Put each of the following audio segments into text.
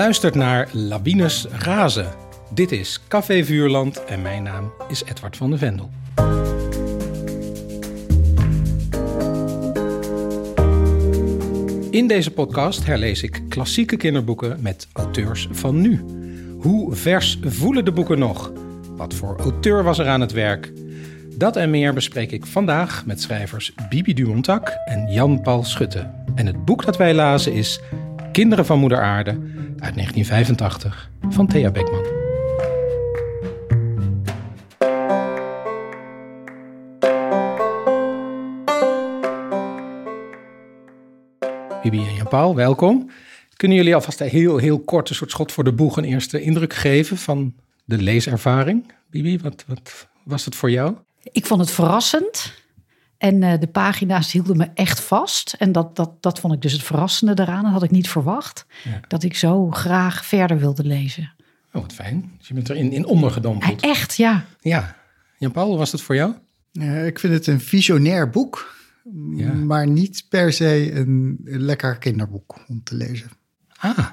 luistert naar Lawines Razen. Dit is Café Vuurland en mijn naam is Edward van de Vendel. In deze podcast herlees ik klassieke kinderboeken met auteurs van nu. Hoe vers voelen de boeken nog? Wat voor auteur was er aan het werk? Dat en meer bespreek ik vandaag met schrijvers Bibi Dumontak en Jan-Paul Schutte. En het boek dat wij lazen is Kinderen van Moeder Aarde uit 1985 van Thea Beckman. Bibi en Jan-Paul, welkom. Kunnen jullie alvast heel, heel kort een soort schot voor de boeg een eerste indruk geven van de leeservaring? Bibi, wat, wat was het voor jou? Ik vond het verrassend. En uh, de pagina's hielden me echt vast. En dat, dat, dat vond ik dus het verrassende eraan. Dat had ik niet verwacht. Ja. Dat ik zo graag verder wilde lezen. Oh, wat fijn. Dus je bent erin in ondergedompeld. echt, ja. Ja. Jan-Paul, hoe was het voor jou? Uh, ik vind het een visionair boek. Ja. Maar niet per se een lekker kinderboek om te lezen. Ah,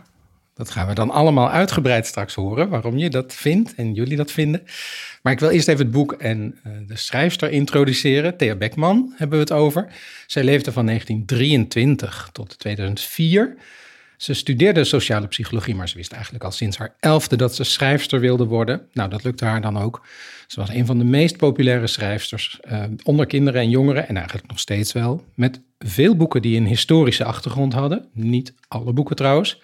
dat gaan we dan allemaal uitgebreid straks horen, waarom je dat vindt en jullie dat vinden. Maar ik wil eerst even het boek en uh, de schrijfster introduceren. Thea Beckman hebben we het over. Zij leefde van 1923 tot 2004. Ze studeerde sociale psychologie, maar ze wist eigenlijk al sinds haar elfde dat ze schrijfster wilde worden. Nou, dat lukte haar dan ook. Ze was een van de meest populaire schrijfsters uh, onder kinderen en jongeren, en eigenlijk nog steeds wel. Met veel boeken die een historische achtergrond hadden. Niet alle boeken trouwens.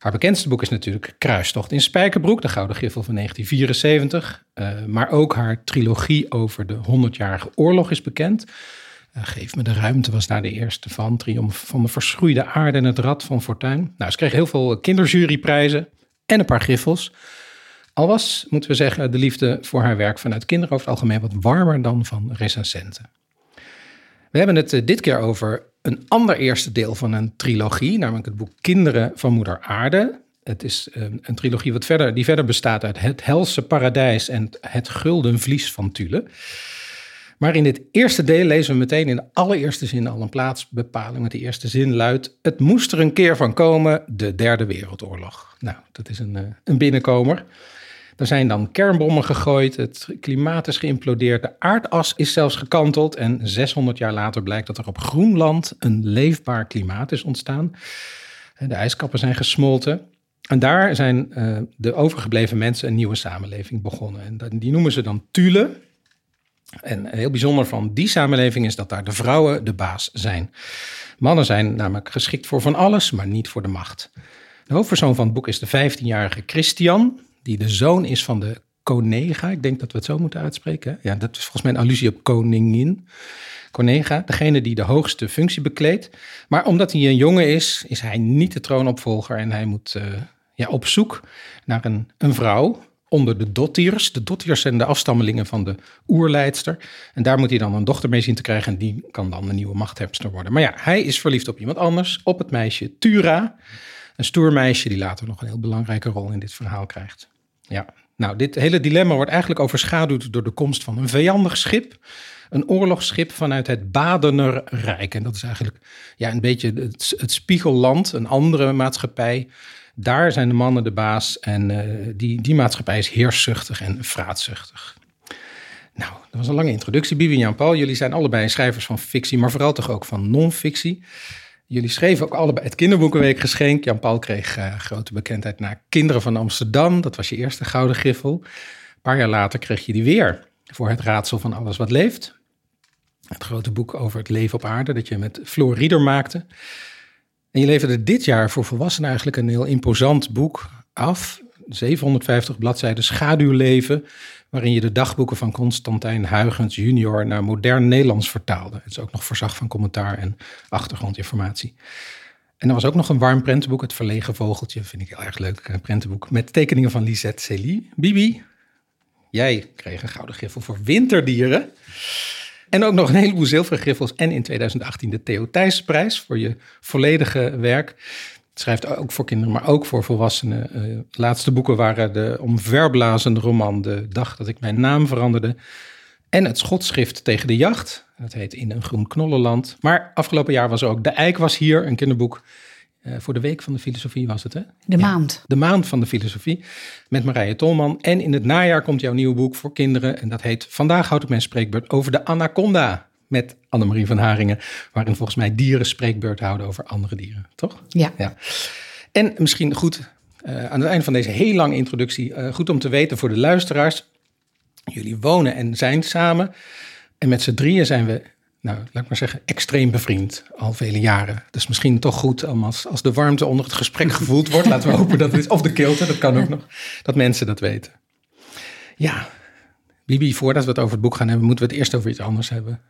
Haar bekendste boek is natuurlijk Kruistocht in Spijkerbroek, de Gouden Griffel van 1974. Uh, maar ook haar trilogie over de 100-jarige oorlog is bekend. Uh, Geef me de ruimte was daar de eerste van. Triomf van de verschroeide aarde en het rad van fortuin. Nou, ze kreeg heel veel kinderjuryprijzen en een paar griffels. Al was, moeten we zeggen, de liefde voor haar werk vanuit het algemeen wat warmer dan van recensenten. We hebben het uh, dit keer over een ander eerste deel van een trilogie, namelijk het boek Kinderen van Moeder Aarde. Het is een, een trilogie wat verder, die verder bestaat uit Het Helse Paradijs en Het Gulden Vlies van Tule. Maar in dit eerste deel lezen we meteen in de allereerste zin al een plaatsbepaling. Met de eerste zin luidt: Het moest er een keer van komen, de Derde Wereldoorlog. Nou, dat is een, eh, een binnenkomer. Er zijn dan kernbommen gegooid, het klimaat is geïmplodeerd, de aardas is zelfs gekanteld en 600 jaar later blijkt dat er op Groenland een leefbaar klimaat is ontstaan. De ijskappen zijn gesmolten. En daar zijn uh, de overgebleven mensen een nieuwe samenleving begonnen. En die noemen ze dan Thule. En heel bijzonder van die samenleving is dat daar de vrouwen de baas zijn. Mannen zijn namelijk geschikt voor van alles, maar niet voor de macht. De hoofdpersoon van het boek is de 15-jarige Christian die de zoon is van de Conega. Ik denk dat we het zo moeten uitspreken. Ja, dat is volgens mij een allusie op koningin. Conega, degene die de hoogste functie bekleedt. Maar omdat hij een jongen is, is hij niet de troonopvolger en hij moet uh, ja, op zoek naar een, een vrouw onder de Dottiers. De Dottiers zijn de afstammelingen van de oerleidster. En daar moet hij dan een dochter mee zien te krijgen en die kan dan de nieuwe machthebster worden. Maar ja, hij is verliefd op iemand anders, op het meisje Tura. Een stoer meisje die later nog een heel belangrijke rol in dit verhaal krijgt. Ja, nou, dit hele dilemma wordt eigenlijk overschaduwd door de komst van een vijandig schip. Een oorlogsschip vanuit het Badener Rijk. En dat is eigenlijk ja, een beetje het, spiegelland, een andere maatschappij. Daar zijn de mannen de baas en uh, die, die maatschappij is heerszuchtig en vraatzuchtig. Nou, dat was een lange introductie. Bibi en Jan-Paul, jullie zijn allebei schrijvers van fictie, maar vooral toch ook van non-fictie. Jullie schreven ook allebei het Kinderboekenweek geschenk. Jan-Paul kreeg uh, grote bekendheid naar Kinderen van Amsterdam. Dat was je eerste gouden griffel. Een paar jaar later kreeg je die weer voor het raadsel van alles wat leeft. Het grote boek over het leven op aarde dat je met Floor Rieder maakte. En je leverde dit jaar voor volwassenen eigenlijk een heel imposant boek af. 750 bladzijden schaduwleven waarin je de dagboeken van Constantijn Huygens junior naar modern Nederlands vertaalde. Het is ook nog voorzag van commentaar en achtergrondinformatie. En er was ook nog een warm prentenboek, Het Verlegen Vogeltje, vind ik heel erg leuk, een prentenboek, met tekeningen van Lisette Celie. Bibi, jij kreeg een gouden griffel voor winterdieren. En ook nog een heleboel zilveren griffels. En in 2018 de Theo Thijsprijs voor je volledige werk schrijft ook voor kinderen, maar ook voor volwassenen. Uh, laatste boeken waren de omverblazende roman De dag dat ik mijn naam veranderde. En het schotschrift tegen de jacht. Dat heet In een groen knollenland. Maar afgelopen jaar was ook De Eik was hier, een kinderboek. Uh, voor de week van de filosofie was het, hè? De maand. De maand van de filosofie met Marije Tolman. En in het najaar komt jouw nieuwe boek voor kinderen. En dat heet Vandaag houd ik mijn spreekbeurt over de anaconda. Met Annemarie van Haringen. Waarin volgens mij dieren spreekbeurt houden over andere dieren, toch? Ja. ja. En misschien goed, uh, aan het einde van deze heel lange introductie, uh, goed om te weten voor de luisteraars. Jullie wonen en zijn samen. En met z'n drieën zijn we nou, laat ik maar zeggen, extreem bevriend al vele jaren. Dus misschien toch goed als, als de warmte onder het gesprek gevoeld wordt. Laten we hopen dat het is. Of de kilte, dat kan ook nog. Dat mensen dat weten. Ja, Bibi, voordat we het over het boek gaan hebben, moeten we het eerst over iets anders hebben.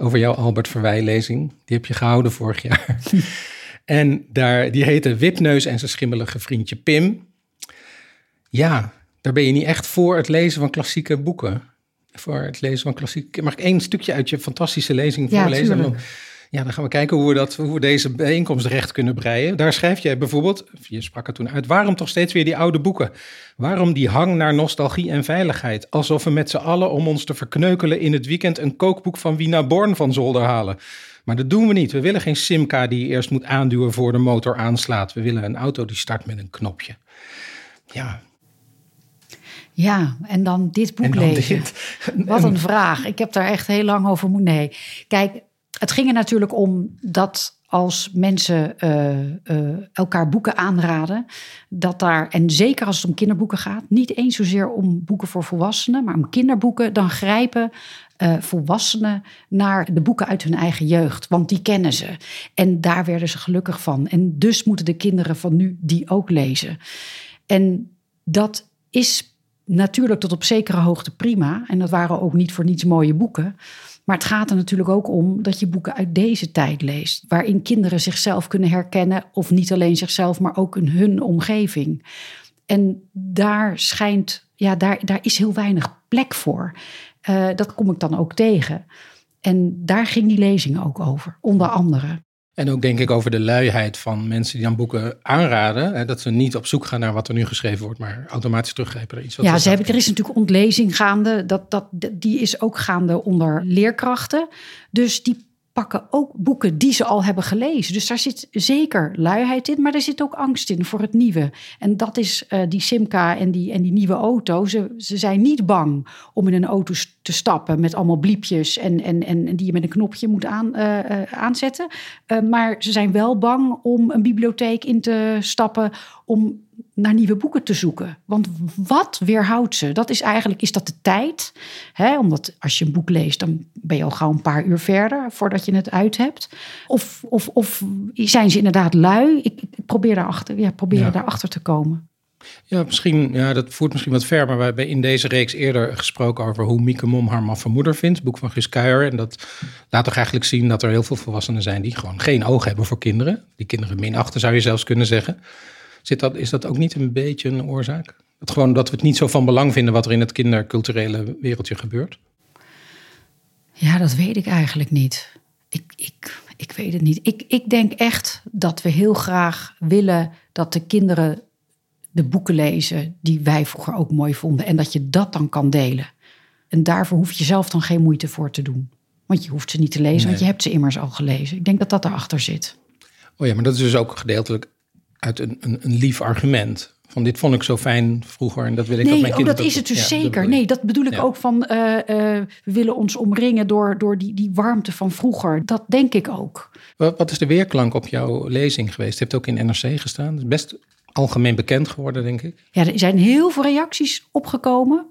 Over jouw Albert Verwij-lezing. Die heb je gehouden vorig jaar. en daar, die heette Wipneus en zijn schimmelige vriendje Pim. Ja, daar ben je niet echt voor het lezen van klassieke boeken voor het lezen van klassiek. Mag ik één stukje uit je fantastische lezing voorlezen? Ja, dan, ja, dan gaan we kijken hoe we, dat, hoe we deze bijeenkomst recht kunnen breien. Daar schrijf je bijvoorbeeld, je sprak er toen uit, waarom toch steeds weer die oude boeken? Waarom die hang naar nostalgie en veiligheid? Alsof we met z'n allen om ons te verkneukelen in het weekend een kookboek van Wina Born van zolder halen. Maar dat doen we niet. We willen geen Simca die je eerst moet aanduwen voor de motor aanslaat. We willen een auto die start met een knopje. Ja, ja, en dan dit boek lezen. Wat een vraag. Ik heb daar echt heel lang over moeten. Nee, kijk, het ging er natuurlijk om dat als mensen uh, uh, elkaar boeken aanraden, dat daar, en zeker als het om kinderboeken gaat, niet eens zozeer om boeken voor volwassenen, maar om kinderboeken, dan grijpen uh, volwassenen naar de boeken uit hun eigen jeugd, want die kennen ze. En daar werden ze gelukkig van. En dus moeten de kinderen van nu die ook lezen. En dat is natuurlijk tot op zekere hoogte prima. En dat waren ook niet voor niets mooie boeken. Maar het gaat er natuurlijk ook om dat je boeken uit deze tijd leest. Waarin kinderen zichzelf kunnen herkennen. Of niet alleen zichzelf, maar ook in hun omgeving. En daar schijnt, ja, daar, daar is heel weinig plek voor. Uh, dat kom ik dan ook tegen. En daar ging die lezing ook over, onder andere. En ook denk ik over de luiheid van mensen die dan boeken aanraden. Hè, dat ze niet op zoek gaan naar wat er nu geschreven wordt, maar automatisch teruggrijpen naar iets. Wat ja, ze hebben, er is natuurlijk ontlezing gaande. Dat, dat, die is ook gaande onder leerkrachten. Dus die pakken ook boeken die ze al hebben gelezen. Dus daar zit zeker luiheid in, maar er zit ook angst in voor het nieuwe. En dat is uh, die Simca en die, en die nieuwe auto. Ze, ze zijn niet bang om in een auto te stappen met allemaal bliepjes en, en, en die je met een knopje moet aan, uh, uh, aanzetten. maar ze zijn wel bang om een bibliotheek in te stappen om naar nieuwe boeken te zoeken. Want wat weerhoudt ze? Dat is eigenlijk, is dat de tijd? Hè? Omdat als je een boek leest, dan ben je al gauw een paar uur verder voordat je het uit hebt. Of, of, of zijn ze inderdaad lui? Ik, ik probeer, daarachter, ja, probeer ja. daarachter te komen. Ja, misschien, ja, dat voert misschien wat ver, maar we hebben in deze reeks eerder gesproken over hoe Mieke Mom haar maffe moeder vindt, het boek van Guus Kuijer. En dat laat toch eigenlijk zien dat er heel veel volwassenen zijn die gewoon geen oog hebben voor kinderen. Die kinderen minachten, zou je zelfs kunnen zeggen. Zit dat, is dat ook niet een beetje een oorzaak? Dat, gewoon, dat we het niet zo van belang vinden wat er in het kinderculturele wereldje gebeurt? Ja, dat weet ik eigenlijk niet. Ik, ik, ik weet het niet. Ik, ik denk echt dat we heel graag willen dat de kinderen de boeken lezen die wij vroeger ook mooi vonden. En dat je dat dan kan delen. En daarvoor hoef je zelf dan geen moeite voor te doen. Want je hoeft ze niet te lezen, want je hebt ze immers al gelezen. Ik denk dat dat erachter zit. Oh ja, maar dat is dus ook gedeeltelijk uit een, een, een lief argument. Van dit vond ik zo fijn vroeger en dat wil ik nee, dat mijn kinderen... Oh, dat is het dus zeker. Nee, dat bedoel ik ook van... Uh, uh, we willen ons omringen door, door die, die warmte van vroeger. Dat denk ik ook. Wat, wat is de weerklank op jouw lezing geweest? Je hebt ook in NRC gestaan. Dat is best algemeen bekend geworden, denk ik. Ja, er zijn heel veel reacties opgekomen.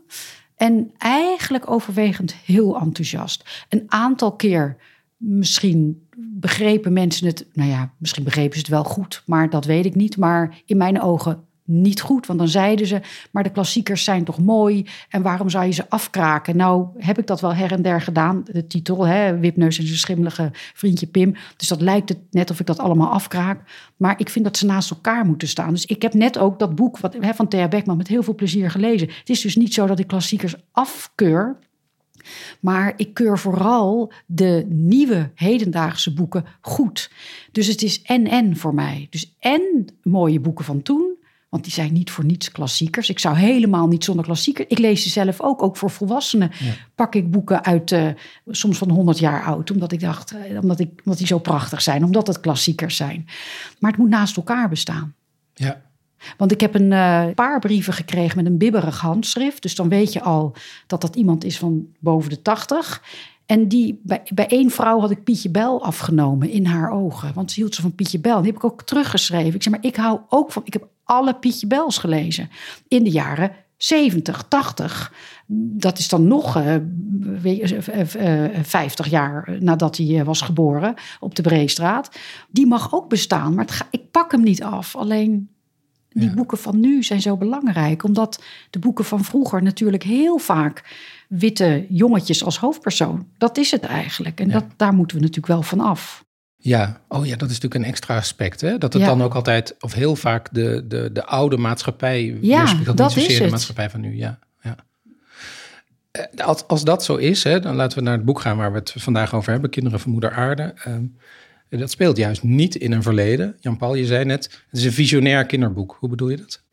En eigenlijk overwegend heel enthousiast. Een aantal keer misschien begrepen mensen het, nou ja, misschien begrepen ze het wel goed, maar dat weet ik niet. Maar in mijn ogen niet goed, want dan zeiden ze, maar de klassiekers zijn toch mooi en waarom zou je ze afkraken? Nou, heb ik dat wel her en der gedaan, de titel, hè, Wipneus en zijn schimmelige vriendje Pim. Dus dat lijkt het net of ik dat allemaal afkraak. Maar ik vind dat ze naast elkaar moeten staan. Dus ik heb net ook dat boek wat, hè, van Thea Beckman met heel veel plezier gelezen. Het is dus niet zo dat ik klassiekers afkeur, maar ik keur vooral de nieuwe hedendaagse boeken goed. Dus het is en-en voor mij. Dus en mooie boeken van toen, Want die zijn niet voor niets klassiekers. Ik zou helemaal niet zonder klassiekers. Ik lees ze zelf ook. Ook voor volwassenen pak ik boeken uit, uh, soms van 100 jaar oud. Omdat ik dacht, uh, omdat, ik, omdat die zo prachtig zijn. Omdat het klassiekers zijn. Maar het moet naast elkaar bestaan. Ja. Want ik heb een uh, paar brieven gekregen met een bibberig handschrift. Dus dan weet je al dat dat iemand is van boven de 80. En die, bij, bij één vrouw had ik Pietje Bel afgenomen in haar ogen. Want ze hield ze van Pietje Bel. Die heb ik ook teruggeschreven. Ik zeg maar, ik hou ook van... Ik heb alle Pietje Bels gelezen in de jaren 70, 80. Dat is dan nog uh, uh, 50 jaar nadat hij was geboren op de Breestraat. Die mag ook bestaan, maar ik pak hem niet af. Alleen die ja. boeken van nu zijn zo belangrijk, omdat de boeken van vroeger natuurlijk heel vaak witte jongetjes als hoofdpersoon. Dat is het eigenlijk. En ja. dat, daar moeten we natuurlijk wel van af. Ja, oh ja, dat is natuurlijk een extra aspect. Hè? Dat het ja. dan ook altijd, of heel vaak, de, de, de oude maatschappij ja, dat, dat niet zozeer is de maatschappij van nu. Ja, ja. Als, als dat zo is, hè, dan laten we naar het boek gaan waar we het vandaag over hebben: Kinderen van Moeder Aarde. Um, dat speelt juist niet in een verleden. Jan-Paul, je zei net, het is een visionair kinderboek. Hoe bedoel je dat?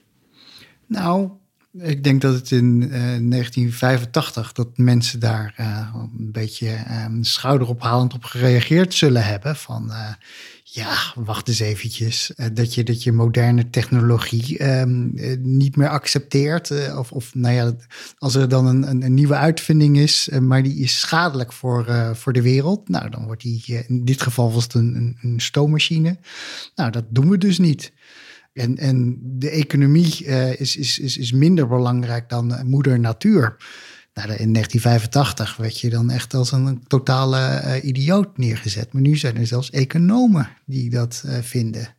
Nou, ik denk dat het in uh, 1985 dat mensen daar uh, een beetje uh, schouderophalend op gereageerd zullen hebben. Van ja, wacht eens eventjes. dat, je, dat je moderne technologie ehm, niet meer accepteert. of, of nou ja, als er dan een, een, een nieuwe uitvinding is, maar die is schadelijk voor, voor de wereld. Nou, dan wordt die, in dit geval was een, een, stoommachine. Nou, dat doen we dus niet. En, en de economie is, is, is, is minder belangrijk dan moeder natuur. Nou, in 1985 werd je dan echt als een, totale uh, idioot neergezet. Maar nu zijn er zelfs economen die dat vinden.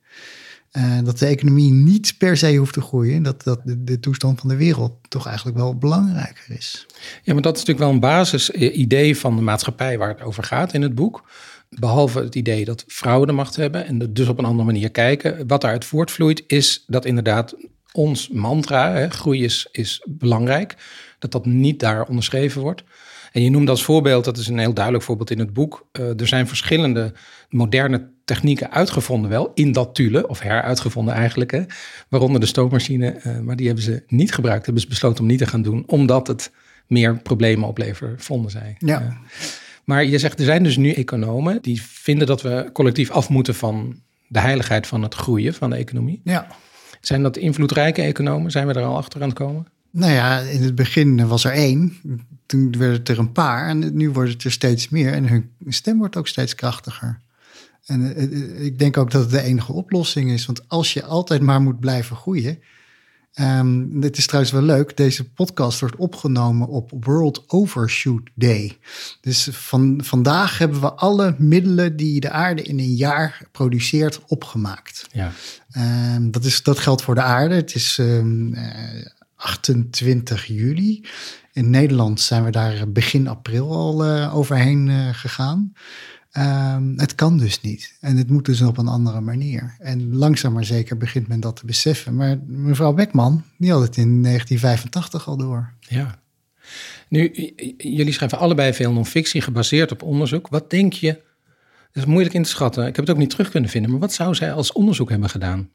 dat de economie niet per se hoeft te groeien. Dat, dat de, de, toestand van de wereld toch eigenlijk wel belangrijker is. Ja, maar dat is natuurlijk wel een basisidee van de maatschappij waar het over gaat in het boek. Behalve het idee dat vrouwen de macht hebben en dus op een andere manier kijken. Wat daaruit voortvloeit is dat inderdaad ons mantra, hè, groei is, is belangrijk, dat dat niet daar onderschreven wordt. En je noemt als voorbeeld, dat is een heel duidelijk voorbeeld in het boek, uh, er zijn verschillende moderne technieken uitgevonden wel, in dat tule, of heruitgevonden eigenlijk, hè, waaronder de stoommachine, uh, maar die hebben ze niet gebruikt, hebben ze besloten om niet te gaan doen, omdat het meer problemen oplevert, vonden zij. Ja. Uh, maar je zegt, er zijn dus nu economen die vinden dat we collectief af moeten van de heiligheid van het groeien van de economie. Ja. Zijn dat invloedrijke economen? Zijn we er al achter aan het komen? Nou ja, in het begin was er één. Toen werden het er een paar. En nu wordt het er steeds meer. En hun stem wordt ook steeds krachtiger. En ik denk ook dat het de enige oplossing is. Want als je altijd maar moet blijven groeien. Um, dit is trouwens wel leuk. Deze podcast wordt opgenomen op World Overshoot Day. Dus van, vandaag hebben we alle middelen die de aarde in een jaar produceert opgemaakt. Ja. Um, dat, is, dat geldt voor de aarde. Het is um, uh, 28 juli. In Nederland zijn we daar begin april al uh, overheen uh, gegaan. Um, het kan dus niet. En het moet dus op een andere manier. En langzaam maar zeker begint men dat te beseffen. Maar mevrouw Beckman, die had het in 1985 al door. Ja. Nu, jullie schrijven allebei veel non-fictie gebaseerd op onderzoek. Wat denk je, dat is moeilijk in te schatten. Ik heb het ook niet terug kunnen vinden. Maar wat zou zij als onderzoek hebben gedaan?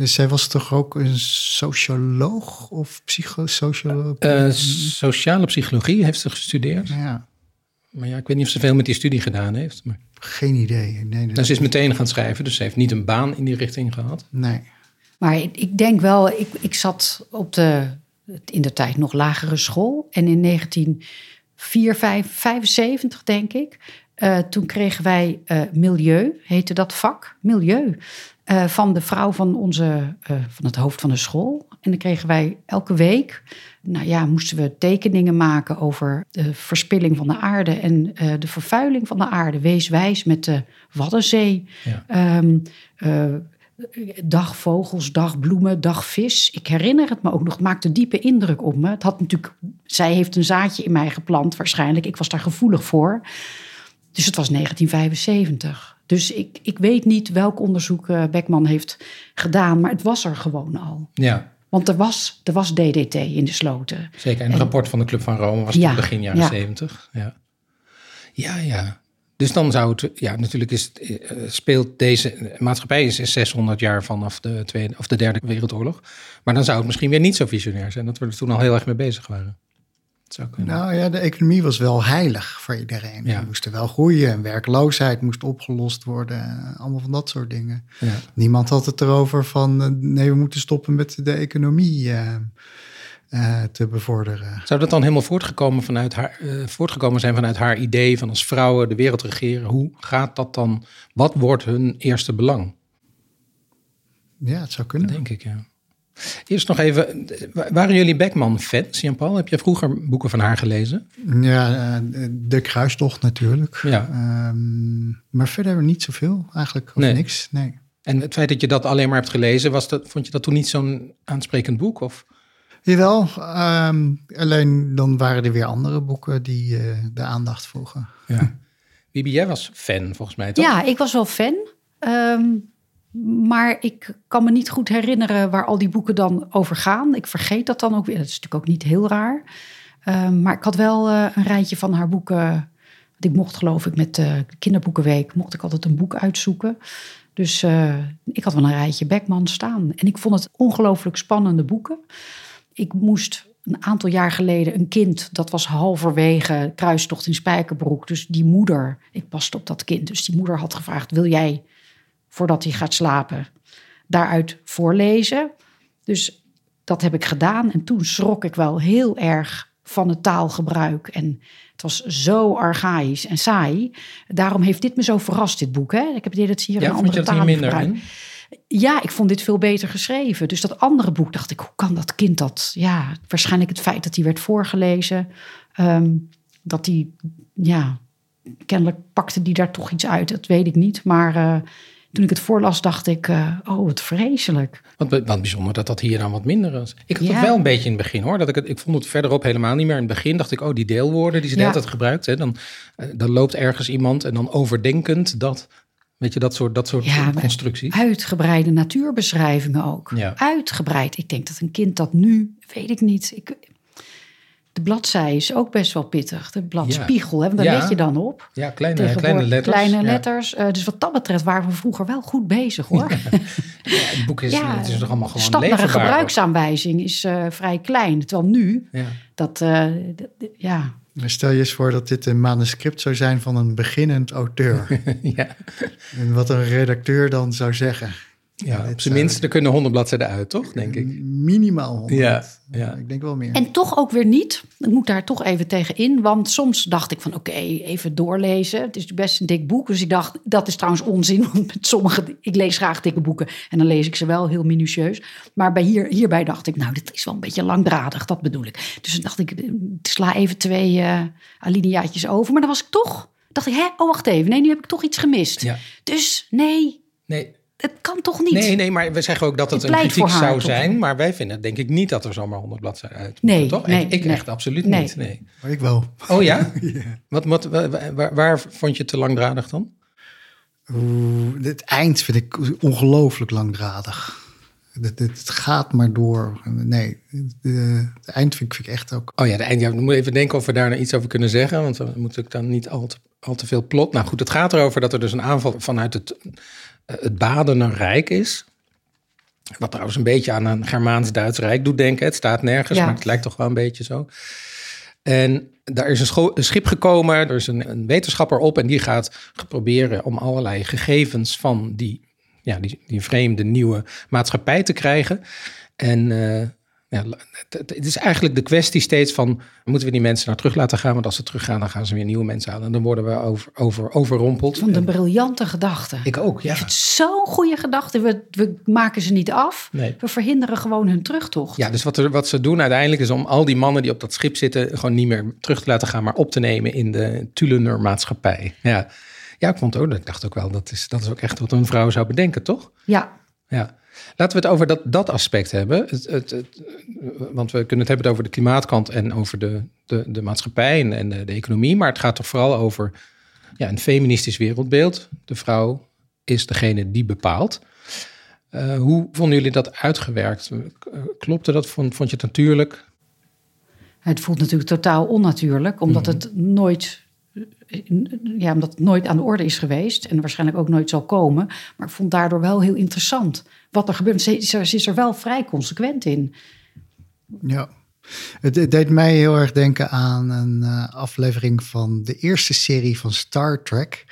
Dus zij was toch ook een socioloog of psychosocioloog? Uh, sociale psychologie heeft ze gestudeerd. Ja. Maar ja, ik weet niet of ze veel met die studie gedaan heeft. Maar... Geen idee. Nee, nou, ze is meteen gaan schrijven, dus ze heeft niet een baan in die richting gehad. Nee. Maar ik denk wel, ik, ik zat op de, in de tijd nog lagere school. En in 1975, denk ik, uh, toen kregen wij uh, milieu, heette dat vak, milieu. Uh, van de vrouw van, onze, van het hoofd van de school. En dan kregen wij elke week, nou ja, moesten we tekeningen maken over de verspilling van de aarde en uh, de vervuiling van de aarde. Wees wijs met de Waddenzee. Ja. Um, dag vogels, dag bloemen, dag vis. Ik herinner het me ook nog. Het maakte diepe indruk op me. Het had natuurlijk, zij heeft een zaadje in mij geplant waarschijnlijk. Ik was daar gevoelig voor. Dus het was 1975. Dus ik, ik weet niet welk onderzoek uh, Beckman heeft gedaan, maar het was er gewoon al. Ja. Want er was, er was DDT in de sloten. Zeker, en het rapport van de Club van Rome was ja, begin jaren ja. 70. Ja. ja, ja. Dus dan zou het, ja, natuurlijk is, uh, speelt deze maatschappij is 600 jaar vanaf de, tweede, of de Derde Wereldoorlog. Maar dan zou het misschien weer niet zo visionair zijn dat we er toen al heel erg mee bezig waren. Nou ja, de economie was wel heilig voor iedereen. Ja. We moesten wel groeien en werkloosheid moest opgelost worden. Allemaal van dat soort dingen. Ja. Niemand had het erover van eh, nee, we moeten stoppen met de economie uh, uh, te bevorderen. Zou dat dan helemaal voortgekomen, vanuit haar, voortgekomen zijn vanuit haar idee van als vrouwen de wereld regeren? Hoe gaat dat dan? Wat wordt hun eerste belang? Ja, het zou kunnen. denk ik, ja. Eerst nog even, waren jullie Beckman-fans, Jan-Paul? Heb je vroeger boeken van haar gelezen? Ja, eh, De Kruistocht natuurlijk. Ja. Um, maar verder niet zoveel eigenlijk, of nee. niks. Nee. En het feit dat je dat alleen maar hebt gelezen, was dat, vond je dat toen niet zo'n aansprekend boek? Of? Jawel, um, alleen dan waren er weer andere boeken die uh, de aandacht vroegen. Ja. Bibi, jij was fan volgens mij, toch? Ja, ik was wel fan. Um, maar ik kan me niet goed herinneren waar al die boeken dan over gaan. Ik vergeet dat dan ook weer. Dat is natuurlijk ook niet heel raar. Ehm, maar ik had wel uh, een rijtje van haar boeken. Ik mocht geloof ik met de kinderboekenweek, mocht ik altijd een boek uitzoeken. Dus uh, ik had wel een rijtje Beckman staan. En ik vond het ongelooflijk spannende boeken. Ik moest een aantal jaar geleden een kind, dat was halverwege kruistocht in Spijkerbroek. Dus die moeder, ik paste op dat kind. Dus die moeder had gevraagd, wil jij voordat hij gaat slapen, daaruit voorlezen. Dus dat heb ik gedaan. En toen schrok ik wel heel erg van het taalgebruik. En het was zo archaïs en saai. Daarom heeft dit me zo verrast, dit boek. Hè? Ik heb dit hier ja, een andere taal minder Ja, ik vond dit veel beter geschreven. Dus dat andere boek dacht ik, hoe kan dat kind dat? Ja, waarschijnlijk het feit dat hij werd voorgelezen. Ehm, dat hij, ja, kennelijk pakte die daar toch iets uit. Dat weet ik niet. Maar uh, toen ik het voorlas, dacht ik, uh, oh, wat vreselijk. Wat, wat bijzonder dat dat hier dan wat minder was. Ik had het wel een beetje in het begin hoor. Dat ik, het, ik vond het verderop helemaal niet meer. In het begin dacht ik, oh, die deelwoorden die ze ja. net had gebruikt. Hè, dan, uh, dan loopt ergens iemand en dan overdenkend dat Weet je, dat soort, dat soort ja, constructies. Uitgebreide natuurbeschrijvingen ook. Uitgebreid. Ik denk dat een kind dat nu, weet ik niet. Ik, de bladzij is ook best wel pittig. De bladspiegel, ja. hè, daar let je dan op. Ja, kleine, kleine letters. Kleine letters. Uh, dus wat dat betreft waren we vroeger wel goed bezig, hoor. Ja, het boek is, het is toch allemaal gewoon stap naar een gebruiksaanwijzing is uh, vrij klein. Terwijl nu, dat, uh, ja... Stel je eens voor dat dit een manuscript zou zijn van een beginnend auteur. ja. En wat een redacteur dan zou zeggen. Ja, op zijn minst, er kunnen honderd bladzijden uit, toch, denk ik? Minimaal 100. Ja, ja. Ik denk wel meer. En toch ook weer niet. Ik moet daar toch even tegen in. Want soms dacht ik van, oké, even doorlezen. Het is best een dik boek. Dus ik dacht, dat is trouwens onzin. Want met sommige, ik lees graag dikke boeken. En dan lees ik ze wel heel minutieus. Maar bij hier, hierbij dacht ik, nou, dit is wel een beetje langdradig. Dat bedoel ik. Dus dan dacht ik, ik sla even twee uh, alineaatjes over. Maar dan was ik toch, dacht ik, hè, oh, wacht even. Nee, nu heb ik toch iets gemist. Ja. Dus nee. Nee, het kan toch niet? Nee, nee, maar we zeggen ook dat het een kritiek zou zijn. Maar wij vinden denk ik niet dat er zomaar 100 bladzijden uit nee, toch? Nee, ik, echt absoluut niet. Nee. Maar ik wel. Oh ja? ja. Wat, wat, waar, waar, vond je het te langdradig dan? Oeh, het eind vind ik ongelooflijk langdradig. Het, het, gaat maar door. Nee, het eind vind ik, vind ik, echt ook. Oh ja, de eind. Ja, we moeten even denken of we daar nou iets over kunnen zeggen. Want we moeten dan niet al te, al te veel plot. Nou goed, het gaat erover dat er dus een aanval vanuit het het baden een rijk is. Wat trouwens een beetje aan een Germaans-Duits rijk doet denken. Het staat nergens, maar het lijkt toch wel een beetje zo. En daar is een, een schip gekomen, er is een, een, wetenschapper op en die gaat proberen om allerlei gegevens van die, ja, die, die vreemde nieuwe maatschappij te krijgen. En uh, ja, het, is eigenlijk de kwestie steeds van, moeten we die mensen naar terug laten gaan? Want als ze teruggaan, dan gaan ze weer nieuwe mensen halen. En dan worden we over, over, overrompeld. Van de briljante gedachte. Ik ook, ja. Het zo'n goede gedachte. We, we maken ze niet af. Nee. We verhinderen gewoon hun terugtocht. Ja, dus wat, er, wat ze doen uiteindelijk is om al die mannen die op dat schip zitten... gewoon niet meer terug te laten gaan, maar op te nemen in de Tulener maatschappij. Ja. ja, ik vond ook, ik dacht ook wel, dat is, dat is ook echt wat een vrouw zou bedenken, toch? Ja. Ja. Laten we het over dat, dat aspect hebben. Het, het, het, want we kunnen het hebben over de klimaatkant en over de, de, de maatschappij en, en de, de, economie. Maar het gaat toch vooral over ja, een feministisch wereldbeeld. De vrouw is degene die bepaalt. Uh, hoe vonden jullie dat uitgewerkt? Klopte dat? Vond, vond je het natuurlijk? Het voelt natuurlijk totaal onnatuurlijk, omdat mhm. het nooit ja, omdat het nooit aan de orde is geweest en waarschijnlijk ook nooit zal komen. Maar ik vond daardoor wel heel interessant wat er gebeurt. Ze, is er wel vrij consequent in. Ja, het, deed mij heel erg denken aan een uh, aflevering van de eerste serie van Star Trek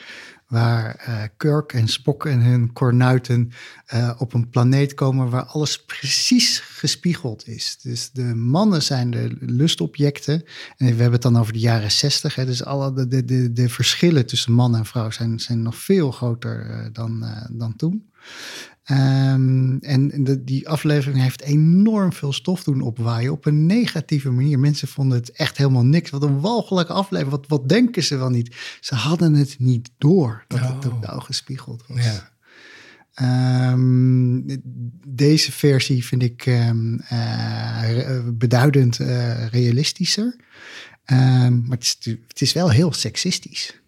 waar uh, Kirk en Spock en hun kornuiten uh, op een planeet komen waar alles precies gespiegeld is. Dus de mannen zijn de lustobjecten. En we hebben het dan over de jaren zestig. Dus alle de, de, de, verschillen tussen man en vrouw zijn, zijn nog veel groter uh, dan, dan toen. Um, en de, die aflevering heeft enorm veel stof doen opwaaien op een negatieve manier. Mensen vonden het echt helemaal niks. Wat een walgelijke aflevering. Wat, wat denken ze wel niet? Ze hadden het niet door dat het op de ogen gespiegeld was. Ja. Um, deze versie vind ik um, uh, beduidend uh, realistischer. maar het is, het is wel heel seksistisch.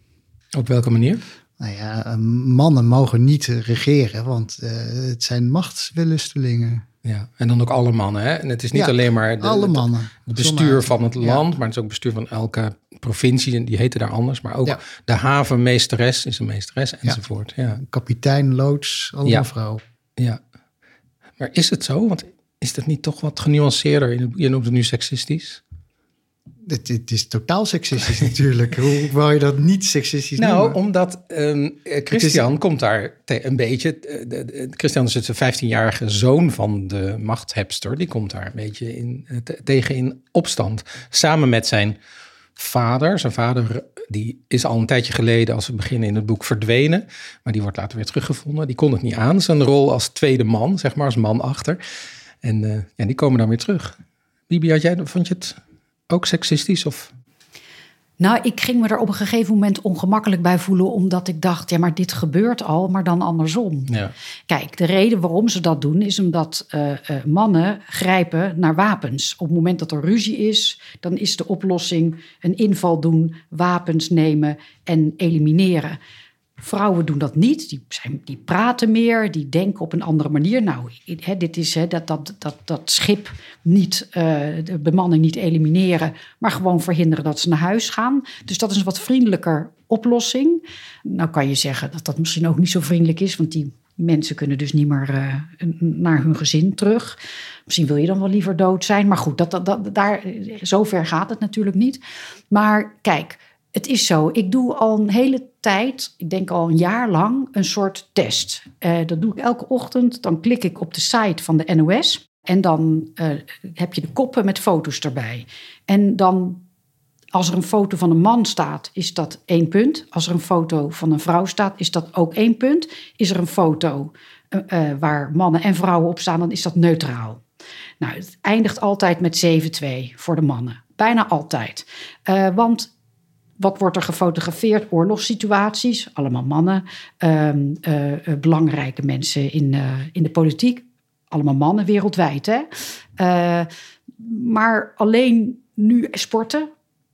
Op welke manier? Nou ja, eh, mannen mogen niet regeren, want uh, het zijn machtswillustelingen. Ja, en dan ook alle mannen. Hè? En het is niet alleen maar de, alle mannen. het bestuur van het land, maar het is ook bestuur van elke provincie. En die heten daar anders. Maar ook ja. de havenmeesteres is een meesteres enzovoort. Ja. Kapitein, loods, allemaal vrouw. Ja. Maar is het zo? Want is dat niet toch wat genuanceerder? Je noemt het nu seksistisch. Het, is totaal seksistisch natuurlijk. Hoe wou je dat niet seksistisch nou, noemen? omdat um, Christian komt daar een beetje... Uh, Christian is de 15-jarige zoon van de machthebster. Die komt daar een beetje in, tegen in opstand. Samen met zijn vader. Zijn vader die is al een tijdje geleden, als we beginnen in het boek, verdwenen. Maar die wordt later weer teruggevonden. Die kon het niet aan. Zijn rol als tweede man, zeg maar, als man achter. En uh, ja, die komen dan weer terug. Bibi, had jij, vond je het ook seksistisch? Of? Nou, ik ging me er op een gegeven moment ongemakkelijk bij voelen, omdat ik dacht, ja, maar dit gebeurt al, maar dan andersom. Ja. Kijk, de reden waarom ze dat doen, is omdat uh, uh, mannen grijpen naar wapens. Op het moment dat er ruzie is, dan is de oplossing een inval doen, wapens nemen en elimineren. Vrouwen doen dat niet, die, zijn, die praten meer, die denken op een andere manier. Nou, dit is dat, dat, dat, dat schip niet, uh, de bemanning niet elimineren, maar gewoon verhinderen dat ze naar huis gaan. Dus dat is een wat vriendelijker oplossing. Nou kan je zeggen dat dat misschien ook niet zo vriendelijk is, want die mensen kunnen dus niet meer uh, naar hun gezin terug. Misschien wil je dan wel liever dood zijn, maar goed, dat, dat, dat, daar, zover gaat het natuurlijk niet. Maar kijk het is zo. Ik doe al een hele tijd, ik denk al een jaar lang, een soort test. Uh, dat doe ik elke ochtend. Dan klik ik op de site van de NOS. En dan uh, heb je de koppen met foto's erbij. En dan, als er een foto van een man staat, is dat één punt. Als er een foto van een vrouw staat, is dat ook één punt. Is er een foto uh, waar mannen en vrouwen op staan, dan is dat neutraal. Nou, het eindigt altijd met 7-2 voor de mannen. Bijna altijd. want wat wordt er gefotografeerd? Oorlogssituaties, allemaal mannen. Ehm, eh, eh, belangrijke mensen in, uh, in de politiek, allemaal mannen wereldwijd. Hè? maar alleen nu sporten,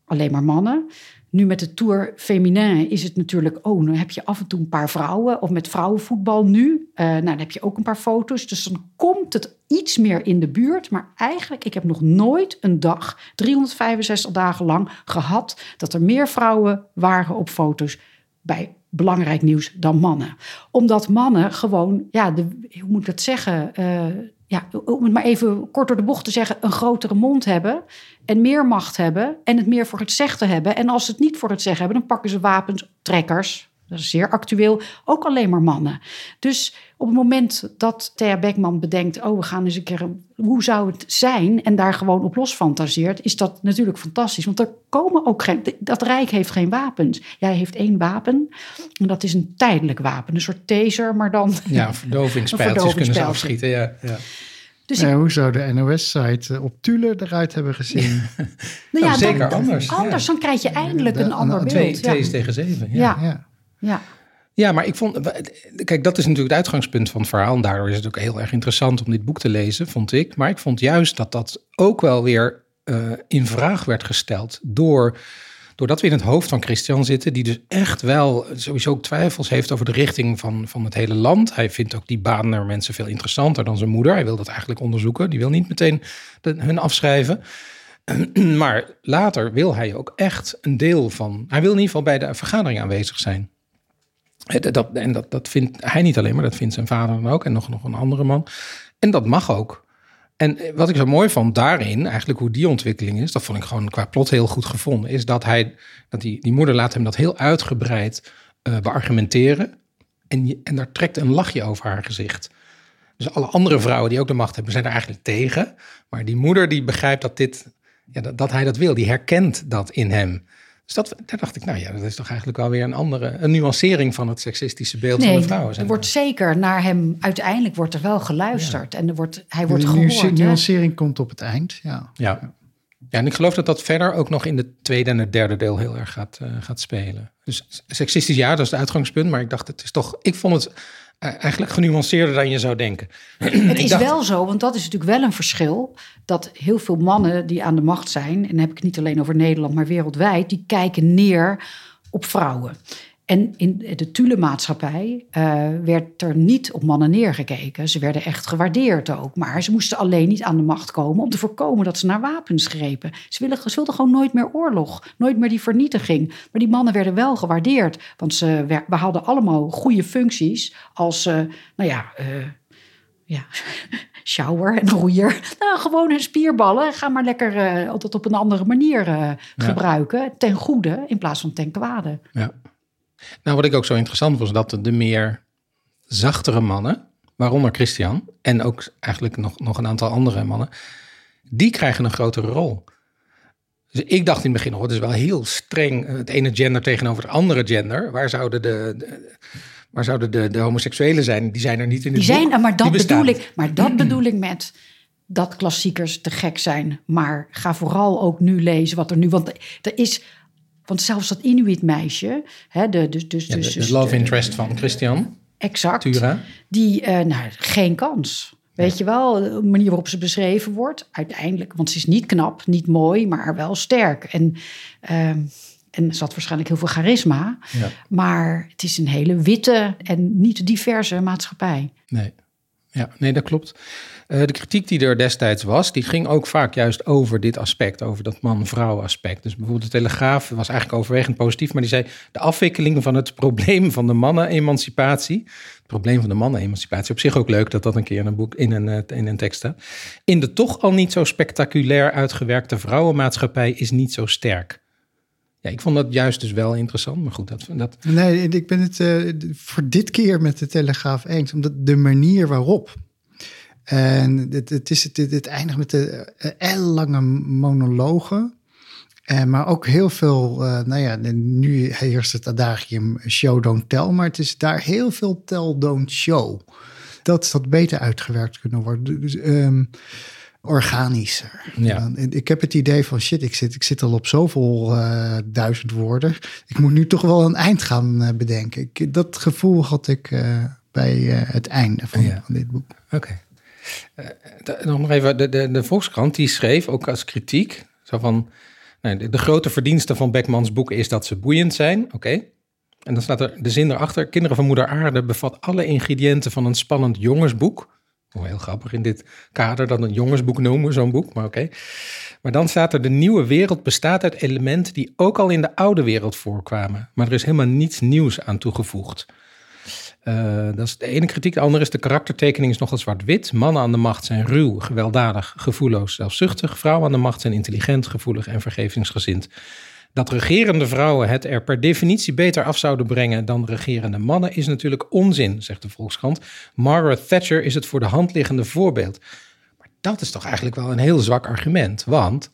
alleen maar mannen. Nu met de Tour Feminin is het natuurlijk, oh, dan heb je af en toe een paar vrouwen. Of met vrouwenvoetbal nu, uh, nou, dan heb je ook een paar foto's. Dus dan komt het iets meer in de buurt. Maar eigenlijk, ik heb nog nooit een dag, 365 dagen lang, gehad dat er meer vrouwen waren op foto's bij belangrijk nieuws dan mannen. Omdat mannen gewoon, ja, de, hoe moet ik dat zeggen? Uh, ja, om het maar even kort door de bocht te zeggen, een grotere mond hebben en meer macht hebben en het meer voor het zeggen hebben. En als ze het niet voor het zeggen hebben, dan pakken ze wapens, trekkers, dat is zeer actueel, ook alleen maar mannen. Dus op het moment dat Thea Beckman bedenkt, oh, we gaan eens een keer, hoe zou het zijn? En daar gewoon op los fantaseert, is dat natuurlijk fantastisch. Want er komen ook geen, dat Rijk heeft geen wapens. Jij heeft één wapen, en dat is een tijdelijk wapen, een soort taser, maar dan... Ja, verdovingspijltjes kunnen ze afschieten, ja. ja. Dus hoe zou de NOS-site op Tule eruit hebben gezien? nou ja, zeker anders. Anders, dan krijg je eindelijk een ander beeld. Twee, twee is tegen zeven. ja. ja. Ja. Ja, maar ik vond, kijk, dat is natuurlijk het uitgangspunt van het verhaal. En daardoor is het ook heel erg interessant om dit boek te lezen, vond ik. Maar ik vond juist dat dat ook wel weer uh, in vraag werd gesteld door, doordat we in het hoofd van Christian zitten, die dus echt wel sowieso ook twijfels heeft over de richting van, van het hele land. Hij vindt ook die baan naar mensen veel interessanter dan zijn moeder. Hij wil dat eigenlijk onderzoeken. Die wil niet meteen hun afschrijven. maar later wil hij ook echt een deel van. Hij wil in ieder geval bij de vergadering aanwezig zijn. Dat, en dat, dat vindt hij niet alleen, maar dat vindt zijn vader dan ook. En nog, nog een andere man. En dat mag ook. En wat ik zo mooi vond daarin, eigenlijk hoe die ontwikkeling is, dat vond ik gewoon qua plot heel goed gevonden, is dat hij, dat die, die moeder laat hem dat heel uitgebreid uh, beargumenteren. En, en daar trekt een lachje over haar gezicht. Dus alle andere vrouwen die ook de macht hebben, zijn er eigenlijk tegen. Maar die moeder die begrijpt dat, dit, ja, dat hij dat wil, die herkent dat in hem. Dus dat, daar dacht ik, nou ja, dat is toch eigenlijk wel weer een andere, een nuancering van het seksistische beeld van de vrouwen. Er wordt zeker naar hem, uiteindelijk wordt er wel geluisterd en er wordt, hij wordt gehoord. De nuancering komt op het eind, ja. ja. Ja, en ik geloof dat dat verder ook nog in de tweede en het derde deel heel erg gaat, uh, gaat spelen. Dus seksistisch ja, dat is het uitgangspunt. Maar ik dacht, het is toch, ik vond het eigenlijk genuanceerder dan je zou denken. Het is wel zo, want dat is natuurlijk wel een verschil. Dat heel veel mannen die aan de macht zijn, en dan heb ik het niet alleen over Nederland, maar wereldwijd, die kijken neer op vrouwen. En in de Thule-maatschappij uh, werd er niet op mannen neergekeken. Ze werden echt gewaardeerd ook. Maar ze moesten alleen niet aan de macht komen om te voorkomen dat ze naar wapens grepen. Ze, wilden gewoon nooit meer oorlog, nooit meer die vernietiging. Maar die mannen werden wel gewaardeerd. Want ze we hadden allemaal goede functies als, uh, nou ja, uh, ja, shower en roeier. Nou, gewoon hun spierballen. Ga maar lekker altijd op een andere manier ja. gebruiken. Ten goede in plaats van ten kwade. Ja. Nou, wat ik ook zo interessant was, dat de meer zachtere mannen, waaronder Christian en ook eigenlijk nog, nog een aantal andere mannen, die krijgen een grotere rol. Dus ik dacht in het begin, oh, het is wel heel streng, eh, het ene gender tegenover het andere gender. Waar zouden de, de waar zouden de, de homoseksuelen zijn? Die zijn er niet in de Die zijn, maar dat bedoel ik, maar dat bedoel ik met dat klassiekers te gek zijn. Maar ga vooral ook nu lezen wat er nu. Want er is want zelfs dat Inuit-meisje, hè, de, dus, dus, ja, de, dus, love interest van Christian. Exact. Tura. Die, uh, nou, geen kans. Weet je wel, de manier waarop ze beschreven wordt, uiteindelijk, want ze is niet knap, niet mooi, maar wel sterk. En, uh, en ze had waarschijnlijk heel veel charisma, ja. maar het is een hele witte en niet diverse maatschappij. Nee, ja, nee, dat klopt. Uh, de kritiek die er destijds was, die ging ook vaak juist over dit aspect, over dat man-vrouw aspect. Dus bijvoorbeeld de Telegraaf was eigenlijk overwegend positief, maar die zei de afwikkeling van het probleem van de mannen-emancipatie, het probleem van de mannen-emancipatie, op zich ook leuk dat dat een keer in een boek, in een, eh, in een tekst staat, in de toch al niet zo spectaculair uitgewerkte vrouwenmaatschappij is niet zo sterk. Ja, ik vond dat juist dus wel interessant, maar goed. Dat, dat... Nee, ik ben het uh, voor dit keer met de Telegraaf eens, omdat de manier waarop en het, het, is, het, het eindigt met de uh, lange monologen. Uh, maar ook heel veel, uh, nou ja, nu heerst het adagium show don't tell, maar het is daar heel veel tell don't show. Dat dat beter uitgewerkt kunnen worden. Dus, um, organischer. Ja. Ik heb het idee van shit, ik zit, ik zit al op zoveel uh, duizend woorden. Ik moet nu toch wel een eind gaan uh, bedenken. Ik, dat gevoel had ik bij het einde van, ja. van dit boek. Oké. Okay. Uh, nog even, de, de, de, Volkskrant die schreef ook als kritiek, zo van, nee, de, de, grote verdienste van Beckmans boeken is dat ze boeiend zijn, oké. En dan staat er de zin erachter, Kinderen van Moeder Aarde bevat alle ingrediënten van een spannend jongensboek. Oh, heel grappig in dit kader dat een jongensboek noemen, zo'n boek, maar oké. Maar dan staat er, de nieuwe wereld bestaat uit elementen die ook al in de oude wereld voorkwamen. Maar er is helemaal niets nieuws aan toegevoegd. Uh, dat is de ene kritiek. De andere is de karaktertekening is nogal zwart-wit. Mannen aan de macht zijn ruw, gewelddadig, gevoelloos, zelfzuchtig. Vrouwen aan de macht zijn intelligent, gevoelig en vergevingsgezind. Dat regerende vrouwen het er per definitie beter af zouden brengen dan regerende mannen is natuurlijk onzin, zegt de Volkskrant. Margaret Thatcher is het voor de hand liggende voorbeeld. Maar dat is toch eigenlijk wel een heel zwak argument, want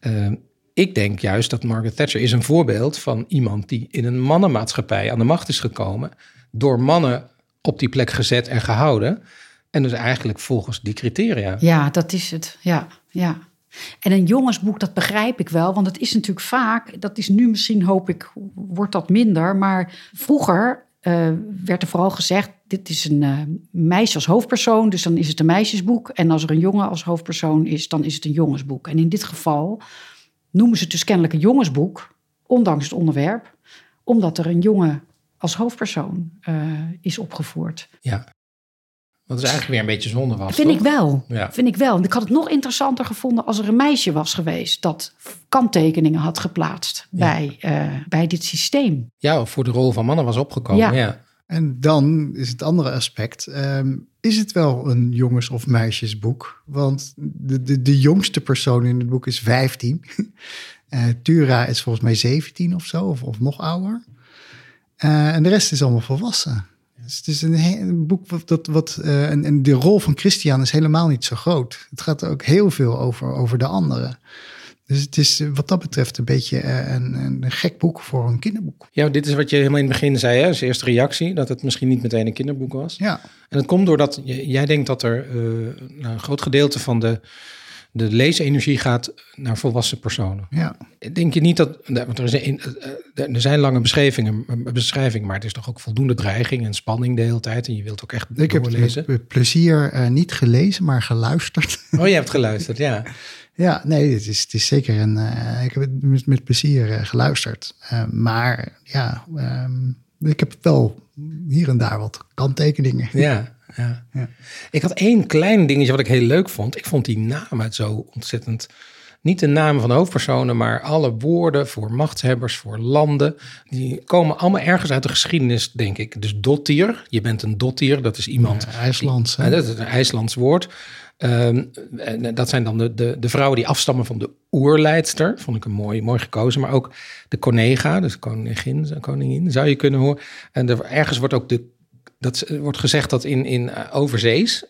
uh, ik denk juist dat Margaret Thatcher is een voorbeeld van iemand die in een mannenmaatschappij aan de macht is gekomen door mannen op die plek gezet en gehouden. En dus eigenlijk volgens die criteria. Ja, dat is het. Ja, ja. En een jongensboek, dat begrijp ik wel. Want het is natuurlijk vaak, dat is nu misschien, hoop ik, wordt dat minder. Maar vroeger uh, werd er vooral gezegd: dit is een uh, meisje als hoofdpersoon, dus dan is het een meisjesboek. En als er een jongen als hoofdpersoon is, dan is het een jongensboek. En in dit geval noemen ze het dus kennelijk een jongensboek, ondanks het onderwerp, omdat er een jongen als hoofdpersoon uh, is opgevoerd. Ja. Wat is eigenlijk weer een beetje zonde was. Vind toch? ik wel. Ja. Vind ik wel. Ik had het nog interessanter gevonden als er een meisje was geweest dat kanttekeningen had geplaatst bij, eh, bij dit systeem. Ja, of voor de rol van mannen was opgekomen. Ja. Ja. En dan is het andere aspect. ehm, is het wel een jongens- of meisjesboek? Want de, de, de jongste persoon in het boek is 15. Eh Tura is volgens mij 17 of zo, of, of nog ouder. Eh, en de rest is allemaal volwassen. Dus het is een, boek wat. dat wat eh, en, en de rol van Christian is helemaal niet zo groot. Het gaat ook heel veel over, over de anderen. Dus het is eh, wat dat betreft een beetje een, een gek boek voor een kinderboek. ja, dit is wat je helemaal in het begin zei, hè? als eerste reactie, dat het misschien niet meteen een kinderboek was. Ja, En dat komt doordat jij denkt dat er een groot gedeelte van de, de leesenergie gaat naar volwassen personen. ja. Denk je niet dat, want er, is een, eh, er zijn lange beschrijvingen, beschrijvingen, maar het is toch ook voldoende dreiging en spanning de hele tijd en je wilt ook echt Ik heb het doorlezen. met plezier eh, niet gelezen, maar geluisterd. Oh, je hebt geluisterd, ja. ja, nee, het is, het is zeker een. eh, ik heb het met, met plezier eh, geluisterd. Eh, maar ja, ehm, ik heb wel hier en daar wat kanttekeningen. Ja, ja. Ja. Ik had één klein dingetje wat ik heel leuk vond. Ik vond die namen zo ontzettend. Niet de namen van de hoofdpersonen, maar alle woorden voor machtshebbers, voor landen. Die komen allemaal ergens uit de geschiedenis, denk ik. Dus dottier, je bent een dottier, dat is iemand. Ja, IJslands. hè? Dat is een IJslands woord. Ehm, en dat zijn dan de, de, de vrouwen die afstammen van de oerleidster. Vond ik een mooi, mooi gekozen. Maar ook de conega, dus koningin, koningin, zou je kunnen horen. En er, ergens wordt ook de, dat wordt gezegd dat in, in eh, overzees,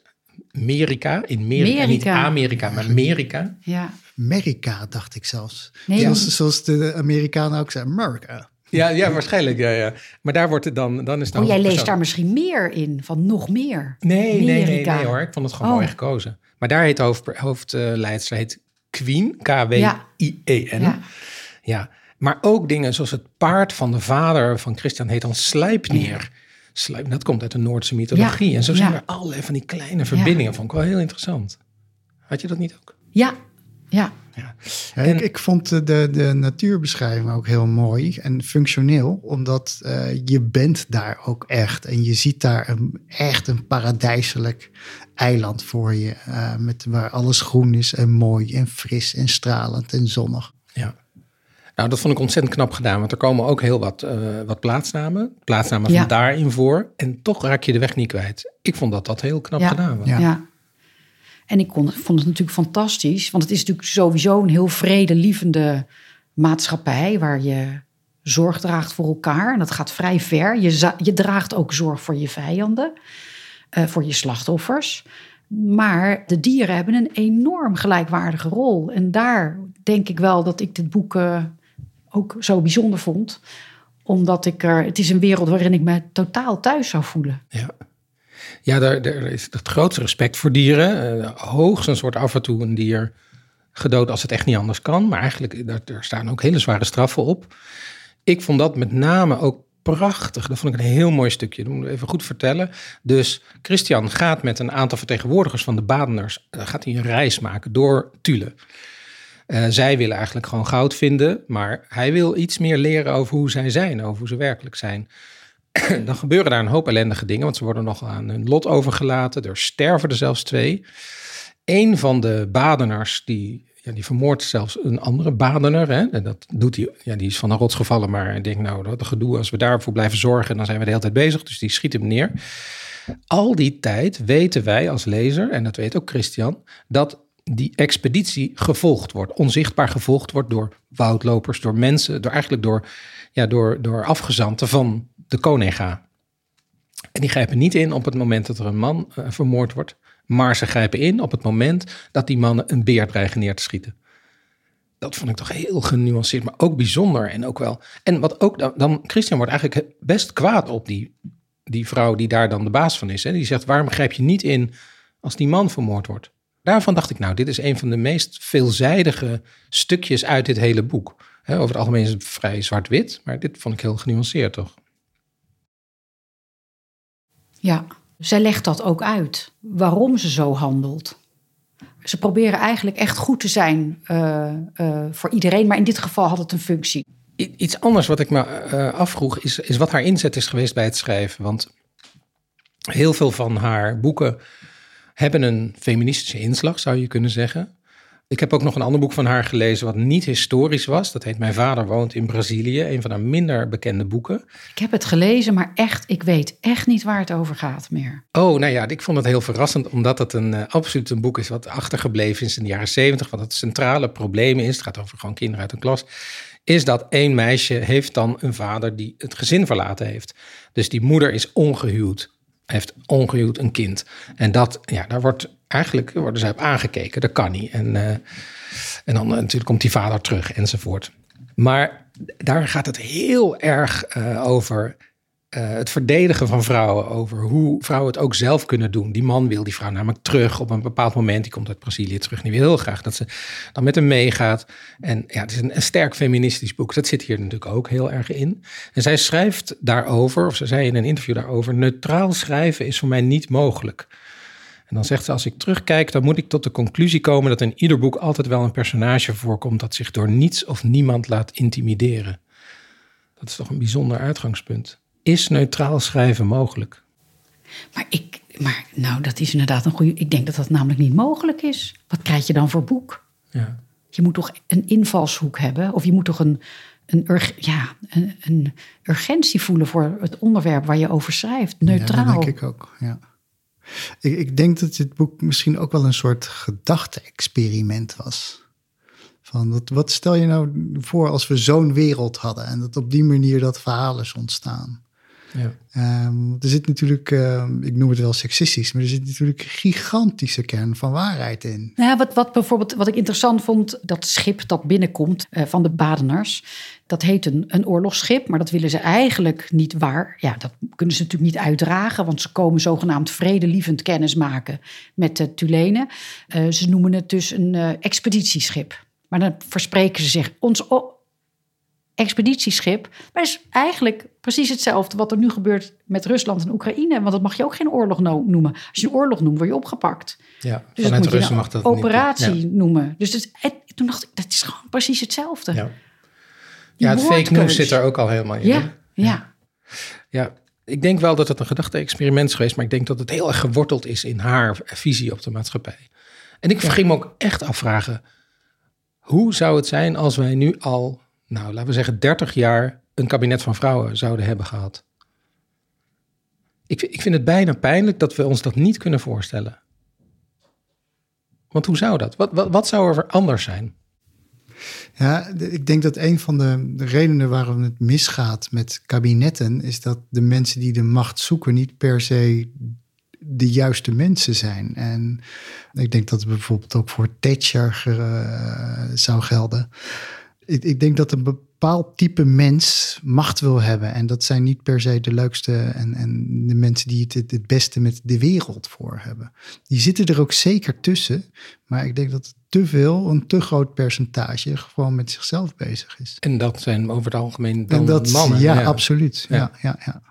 Amerika, in Amerika, niet Amerika. Amerika, maar Amerika. Ja. Amerika, dacht ik zelfs. Nee, zoals, zoals de Amerikanen ook zeggen, America. Ja, ja, waarschijnlijk. Ja, ja. Maar daar wordt het dan, dan is het Oh, jij leest daar misschien meer in, van nog meer. Nee, nee, nee, hoor. Ik vond het gewoon Oh. mooi gekozen. Maar daar heet de hoofd, hoofdleidster heet Queen, K-W-I-E-N. Ja. Ja, maar ook dingen zoals het paard van de vader van Christian heet dan Slijpneer. Dat komt uit de Noordse mythologie. Ja, En zo zijn ja. er allerlei van die kleine verbindingen. Vond ik wel heel interessant. Had je dat niet ook? Ja, ja. Ja, En- ik, ik vond de, de, de natuurbeschrijving ook heel mooi en functioneel, omdat eh, je bent daar ook echt. En je ziet daar een, echt een paradijselijk eiland voor je, eh, met, waar alles groen is en mooi en fris en stralend en zonnig. Ja. Nou, dat vond ik ontzettend knap gedaan. Want er komen ook heel wat, eh, wat plaatsnamen. Plaatsnamen Ja. van daarin voor. En toch raak je de weg niet kwijt. Ik vond dat dat heel knap Ja. gedaan was. Ja. Ja. En ik kon, vond het natuurlijk fantastisch, want het is natuurlijk sowieso een heel vredelievende maatschappij waar je zorg draagt voor elkaar. En dat gaat vrij ver. Je, je draagt ook zorg voor je vijanden, eh, voor je slachtoffers. Maar de dieren hebben een enorm gelijkwaardige rol. En daar denk ik wel dat ik dit boek eh, ook zo bijzonder vond. Omdat ik er, het is een wereld waarin ik me totaal thuis zou voelen. Ja, ja daar, daar is het grootste respect voor dieren. Eh, hoogstens wordt af en toe een dier gedood als het echt niet anders kan. Maar eigenlijk, daar, daar staan ook hele zware straffen op. Ik vond dat met name ook prachtig. Dat vond ik een heel mooi stukje. Dat moet even goed vertellen. Dus Christian gaat met een aantal vertegenwoordigers van de Badeners... eh, gaat hij een reis maken door Tule. Eh, zij willen eigenlijk gewoon goud vinden, maar hij wil iets meer leren over hoe zij zijn, over hoe ze werkelijk zijn. Dan gebeuren daar een hoop ellendige dingen, want ze worden nog aan hun lot overgelaten. Er sterven er zelfs twee. Een van de badeners, die, ja, die vermoordt zelfs een andere badener. Hè? En dat doet hij, ja, die is van een rots gevallen, maar hij denkt, nou, dat gedoe, als we daarvoor blijven zorgen, dan zijn we de hele tijd bezig. Dus die schiet hem neer. Al die tijd weten wij als lezer, en dat weet ook Christian, dat die expeditie gevolgd wordt, onzichtbaar gevolgd wordt door woudlopers, door mensen, door eigenlijk door, ja, door, door afgezanten van de Konega. En die grijpen niet in op het moment dat er een man eh, vermoord wordt, maar ze grijpen in op het moment dat die mannen een beer dreigen neer te schieten. Dat vond ik toch heel genuanceerd, maar ook bijzonder en ook wel. En wat ook dan, dan Christian wordt eigenlijk best kwaad op die, die vrouw die daar dan de baas van is. Hè? Die zegt: waarom grijp je niet in als die man vermoord wordt? Daarvan dacht ik, nou, dit is een van de meest veelzijdige stukjes uit dit hele boek. Over het algemeen is het vrij zwart-wit, maar dit vond ik heel genuanceerd, toch? Ja, zij legt dat ook uit, waarom ze zo handelt. Ze proberen eigenlijk echt goed te zijn eh, eh, voor iedereen, maar in dit geval had het een functie. Iets anders wat ik me eh, afvroeg is, is wat haar inzet is geweest bij het schrijven. Want Heel veel van haar boeken hebben een feministische inslag, zou je kunnen zeggen. Ik heb ook nog een ander boek van haar gelezen wat niet historisch was. Dat heet Mijn vader woont in Brazilië. Een van haar minder bekende boeken. Ik heb het gelezen, maar echt, ik weet echt niet waar het over gaat meer. Oh, nou ja, ik vond het heel verrassend, omdat het een uh, absoluut een boek is wat achtergebleven is in de jaren zeventig. Wat het centrale probleem is, het gaat over gewoon kinderen uit een klas, is dat één meisje heeft dan een vader die het gezin verlaten heeft. Dus die moeder is ongehuwd heeft ongehuwd een kind. En dat, ja, daar wordt eigenlijk worden ze op aangekeken. Dat kan niet. En, uh, en dan uh, natuurlijk komt die vader terug enzovoort. Maar daar gaat het heel erg uh, over uh, het verdedigen van vrouwen, over hoe vrouwen het ook zelf kunnen doen. Die man wil die vrouw namelijk terug op een bepaald moment. Die komt uit Brazilië terug. En die wil heel graag dat ze dan met hem meegaat. En ja, het is een, een, sterk feministisch boek. Dat zit hier natuurlijk ook heel erg in. En zij schrijft daarover, of ze zei in een interview daarover: neutraal schrijven is voor mij niet mogelijk. En dan zegt ze: Als ik terugkijk, dan moet ik tot de conclusie komen dat in ieder boek altijd wel een personage voorkomt dat zich door niets of niemand laat intimideren. Dat is toch een bijzonder uitgangspunt. Is neutraal schrijven mogelijk? Maar ik, maar nou, dat is inderdaad een goede. Ik denk dat dat namelijk niet mogelijk is. Wat krijg je dan voor boek? Ja. Je moet toch een invalshoek hebben, of je moet toch een, een, ja, een, een urgentie voelen voor het onderwerp waar je over schrijft. Neutraal. Ja, dat denk ik ook. Ja. Ik, ik denk dat dit boek misschien ook wel een soort gedachte-experiment was. Van wat, wat stel je nou voor als we zo'n wereld hadden en dat op die manier dat verhaal is ontstaan? Ja. Um, er zit natuurlijk, uh, ik noem het wel seksistisch, maar er zit natuurlijk een gigantische kern van waarheid in. Nou, wat, wat bijvoorbeeld, wat ik interessant vond, dat schip dat binnenkomt uh, van de Badeners, dat heet een, een oorlogsschip, maar dat willen ze eigenlijk niet waar. Ja, dat kunnen ze natuurlijk niet uitdragen, want ze komen zogenaamd vredelievend kennis maken met de Tulenen. Uh, ze noemen het dus een expeditieschip. Maar dan verspreken ze zich, ons expeditieschip. Maar het is eigenlijk precies hetzelfde wat er nu gebeurt met Rusland en Oekraïne. Want dat mag je ook geen oorlog noemen. Als je een oorlog noemt, word je opgepakt. Ja, dus vanuit Russen mag dat operatie niet, ja. noemen. Dus het, toen dacht ik, dat is gewoon precies hetzelfde. Ja, ja het fake news zit er ook al helemaal in. Ja, ja. ja. ik denk wel dat het een gedachte-experiment is geweest, maar ik denk dat het heel erg geworteld is in haar visie op de maatschappij. En ik ging me ook echt afvragen, hoe zou het zijn als wij nu al nou, laten we zeggen, 30 jaar een kabinet van vrouwen zouden hebben gehad. Ik, ik vind het bijna pijnlijk dat we ons dat niet kunnen voorstellen. Want hoe zou dat? Wat, wat, wat zou er anders zijn? Ja, ik denk dat een van de, de, redenen waarom het misgaat met kabinetten is dat de mensen die de macht zoeken niet per se de juiste mensen zijn. En ik denk dat het bijvoorbeeld ook voor Thatcher uh, zou gelden ik, ik, denk dat een bepaald type mens macht wil hebben. En dat zijn niet per se de leukste en, en de mensen die het, het beste met de wereld voor hebben. Die zitten er ook zeker tussen. Maar ik denk dat te veel, een te groot percentage, gewoon met zichzelf bezig is. En dat zijn over het algemeen dan dat, mannen. Ja, absoluut. Ja. Ja, ja,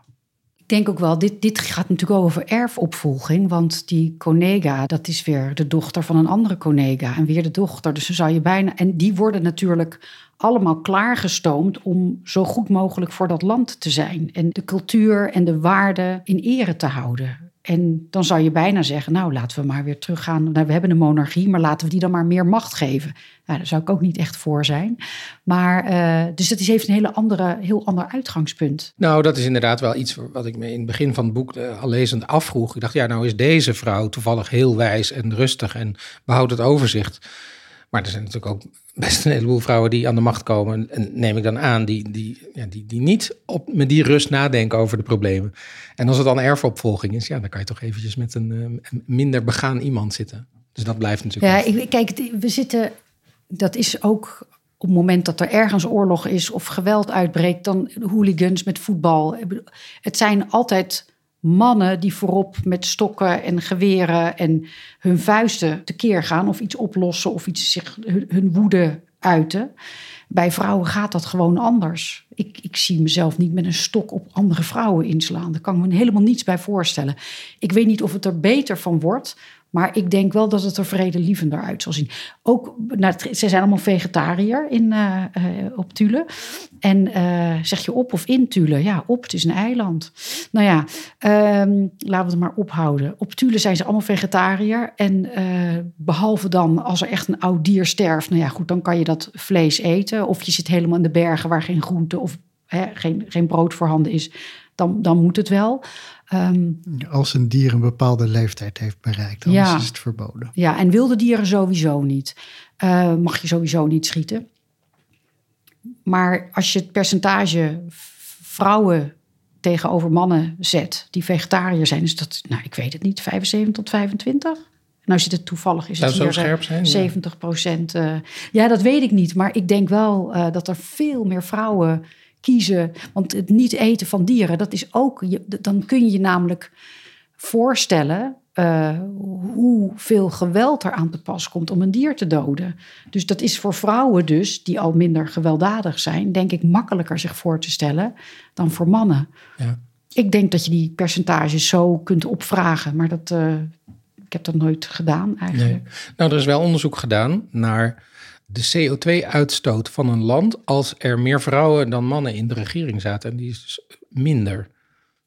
denk ook wel, dit, dit gaat natuurlijk over erfopvolging. Want die Conega, dat is weer de dochter van een andere Conega. En weer de dochter. Dus dan zou je bijna. En die worden natuurlijk allemaal klaargestoomd om zo goed mogelijk voor dat land te zijn. En de cultuur en de waarden in ere te houden. En dan zou je bijna zeggen, nou laten we maar weer teruggaan. We hebben een monarchie, maar laten we die dan maar meer macht geven. Nou, daar zou ik ook niet echt voor zijn. Maar, uh, dus het heeft een hele andere, heel ander uitgangspunt. Nou, dat is inderdaad wel iets wat ik me in het begin van het boek uh, al lezend afvroeg. Ik dacht, ja, nou is deze vrouw toevallig heel wijs en rustig en behoudt het overzicht. Maar er zijn natuurlijk ook best een heleboel vrouwen die aan de macht komen. En neem ik dan aan, die, die, ja, die, die niet op, met die rust nadenken over de problemen. En als het dan erfopvolging is, ja, dan kan je toch eventjes met een, een minder begaan iemand zitten. Dus dat blijft natuurlijk. Ja, ik, kijk, we zitten. Dat is ook op het moment dat er ergens oorlog is of geweld uitbreekt, dan hooligans met voetbal. Het zijn altijd mannen die voorop met stokken en geweren en hun vuisten tekeer gaan of iets oplossen of iets zich hun, woede uiten. Bij vrouwen gaat dat gewoon anders. Ik, ik zie mezelf niet met een stok op andere vrouwen inslaan. Daar kan ik me helemaal niets bij voorstellen. Ik weet niet of het er beter van wordt, Maar ik denk wel dat het er vredelievender uit zal zien. Ook, nou, ze zijn allemaal vegetariër in, uh, op Tule. En uh, zeg je op of in Tule? Ja, op, het is een eiland. Nou ja, um, laten we het maar ophouden. Op Tule zijn ze allemaal vegetariër. En behalve dan als er echt een oud dier sterft, nou ja, goed, dan kan je dat vlees eten. Of je zit helemaal in de bergen waar geen groente of hè, geen, geen brood voorhanden is, dan, dan moet het wel. Ehm, Als een dier een bepaalde leeftijd heeft bereikt, dan ja, is het verboden. Ja, en wilde dieren sowieso niet. Uh, mag je sowieso niet schieten. Maar als je het percentage vrouwen tegenover mannen zet die vegetariër zijn, is dat, nou, ik weet het niet, 75 tot 25? Nou zit het toevallig, is het Zou hier scherp zijn, 70 procent. Uh, ja, dat weet ik niet. Maar ik denk wel uh, dat er veel meer vrouwen kiezen. Want het niet eten van dieren, dat is ook. Dan kun je je namelijk voorstellen uh, hoeveel geweld er aan te pas komt om een dier te doden. Dus dat is voor vrouwen dus, die al minder gewelddadig zijn, denk ik makkelijker zich voor te stellen dan voor mannen. Ja. Ik denk dat je die percentages zo kunt opvragen, maar dat, uh, ik heb dat nooit gedaan eigenlijk. Nee. Nou, er is wel onderzoek gedaan naar de CO2-uitstoot van een land als er meer vrouwen dan mannen in de regering zaten. En die is dus minder.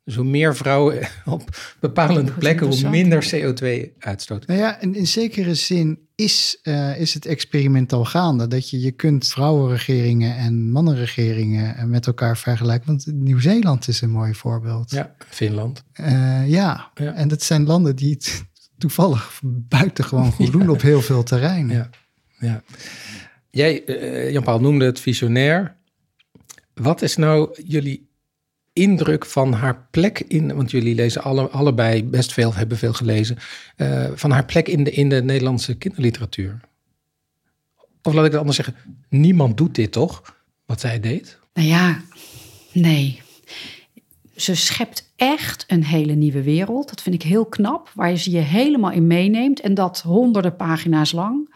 Dus hoe meer vrouwen op bepalende plekken, hoe minder CO2-uitstoot. Nou ja, en in zekere zin is, uh, is het experiment al gaande. Dat je, je kunt vrouwenregeringen en mannenregeringen met elkaar vergelijken. Want Nieuw-Zeeland is een mooi voorbeeld. Ja, Finland. Uh, ja. ja. en dat zijn landen die het toevallig buitengewoon goed doen op heel veel terreinen. Ja, ja. Jij, uh, Jan-Paul, noemde het visionair. Wat is nou jullie indruk van haar plek in, want jullie lezen alle, allebei best veel, hebben veel gelezen, uh, van haar plek in de, in de Nederlandse kinderliteratuur? Of laat ik het anders zeggen, niemand doet dit toch, wat zij deed? Nou ja, nee. Ze schept echt een hele nieuwe wereld. Dat vind ik heel knap, waar je ze je helemaal in meeneemt en dat honderden pagina's lang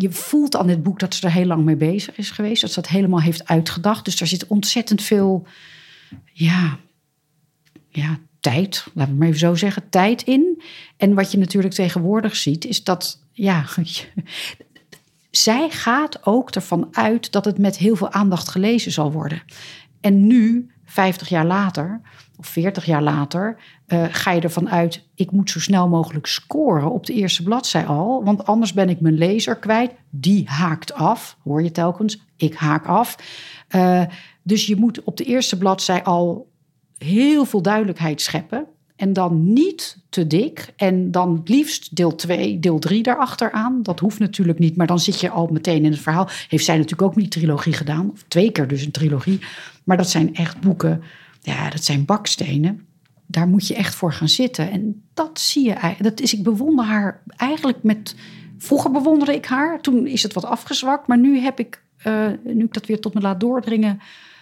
je voelt aan dit boek dat ze er heel lang mee bezig is geweest. Dat ze dat helemaal heeft uitgedacht. Dus daar zit ontzettend veel, ja, ja, tijd, laten we maar even zo zeggen, tijd in. En wat je natuurlijk tegenwoordig ziet, is dat, ja, zij gaat ook ervan uit dat het met heel veel aandacht gelezen zal worden. En nu, 50 jaar later, of 40 jaar later, uh, ga je ervan uit, ik moet zo snel mogelijk scoren op de eerste bladzij al, want anders ben ik mijn lezer kwijt. Die haakt af, hoor je telkens, ik haak af. Uh, dus je moet op de eerste bladzij al heel veel duidelijkheid scheppen. En dan niet te dik. En dan liefst deel 2, deel 3 daarachter. Dat hoeft natuurlijk niet, maar dan zit je al meteen in het verhaal. Heeft zij natuurlijk ook niet trilogie gedaan. Of twee keer dus een trilogie. Maar dat zijn echt boeken ja, dat zijn bakstenen. Daar moet je echt voor gaan zitten. En dat zie je eigenlijk. Dat is, ik bewonder haar eigenlijk met. Vroeger bewonderde ik haar, toen is het wat afgezwakt. Maar nu heb ik, uh, nu ik dat weer tot me laat doordringen,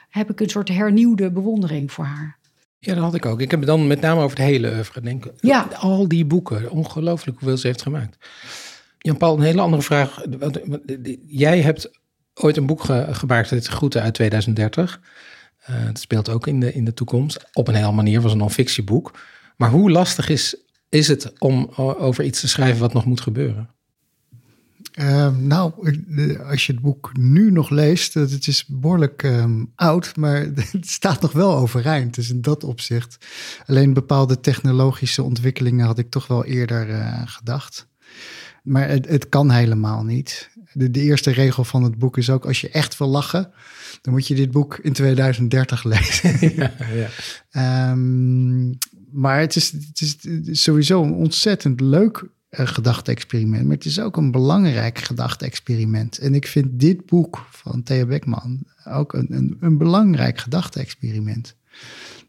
heb ik een soort hernieuwde bewondering voor haar. Ja, dat had ik ook. Ik heb het dan met name over het hele oeuvre. Denk, ja. Al die boeken, ongelooflijk hoeveel ze heeft gemaakt. Jan-Paul, een hele andere vraag. Jij hebt ooit een boek gemaakt, het Groeten uit 2030. Uh, het speelt ook in de, in de toekomst. Op een hele manier was een non-fictieboek. Maar hoe lastig is, is het om over iets te schrijven wat nog moet gebeuren? Uh, nou, als je het boek nu nog leest, het is behoorlijk um, oud, maar het staat nog wel overeind. Dus in dat opzicht, alleen bepaalde technologische ontwikkelingen had ik toch wel eerder uh, gedacht. Maar het, het, kan helemaal niet. De, de, eerste regel van het boek is ook, als je echt wil lachen, dan moet je dit boek in 2030 lezen. ja, ja. Um, maar het is, het is sowieso een ontzettend leuk uh, gedachte-experiment. Maar het is ook een belangrijk gedachte-experiment. En ik vind dit boek van Thea Beckman ook een, een, een belangrijk gedachte-experiment.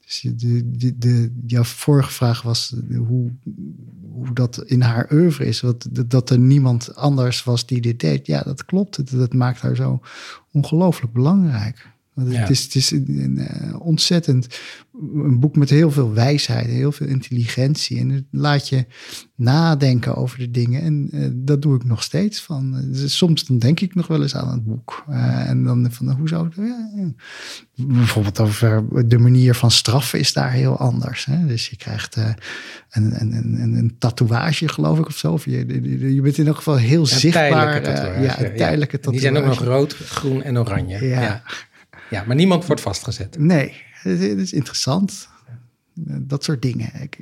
Dus de, de, de, jouw vorige vraag was hoe, hoe dat in haar oeuvre is. Wat, dat er niemand anders was die dit deed. Ja, dat klopt. Dat, dat maakt haar zo ongelooflijk belangrijk. Want het, is, het is een, uh, ontzettend een boek met heel veel wijsheid, heel veel intelligentie. En het laat je nadenken over de dingen. En uh, dat doe ik nog steeds. Van, uh, soms dan denk ik nog wel eens aan het boek. en dan van hoe zou het. Bijvoorbeeld over de manier van straffen is daar heel anders. Hè? Dus je krijgt een, een, een, een, tatoeage, geloof ik, of zo. Of je, je bent in elk geval heel zichtbaar. Tijdelijke ja, tijdelijke tatoeage. Die zijn ook nog rood, groen en oranje. ja. Ja, maar niemand wordt vastgezet. Nee, het, is interessant. Dat soort dingen. Ik,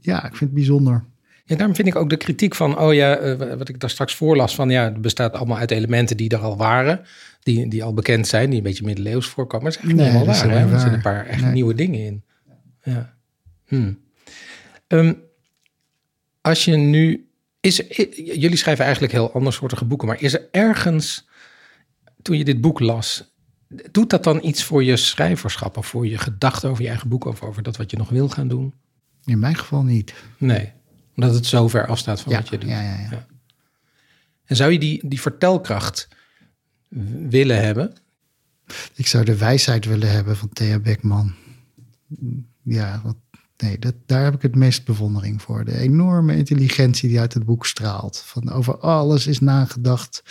ja, ik vind het bijzonder. Ja, daarom vind ik ook de kritiek van, oh ja, eh, wat ik daar straks voorlas, van ja, het bestaat allemaal uit elementen die er al waren, die, die al bekend zijn, die een beetje middeleeuws voorkomen. Maar is eigenlijk niet helemaal waar? Er zitten een paar echt nieuwe dingen in. Ja. Hmm. Um, als je nu, is, jullie schrijven eigenlijk heel andersoortige boeken, maar is er ergens, toen je dit boek las, Doet dat dan iets voor je schrijverschap of voor je gedachten over je eigen boek of over dat wat je nog wil gaan doen? In mijn geval niet. Nee, omdat het zo ver afstaat van wat je doet. Ja, ja, ja. En zou je die, die vertelkracht willen hebben? Ik zou de wijsheid willen hebben van Thea Beckman. Ja, wat, nee, dat, daar heb ik het meest bewondering voor. De enorme intelligentie die uit het boek straalt. Van over alles is nagedacht.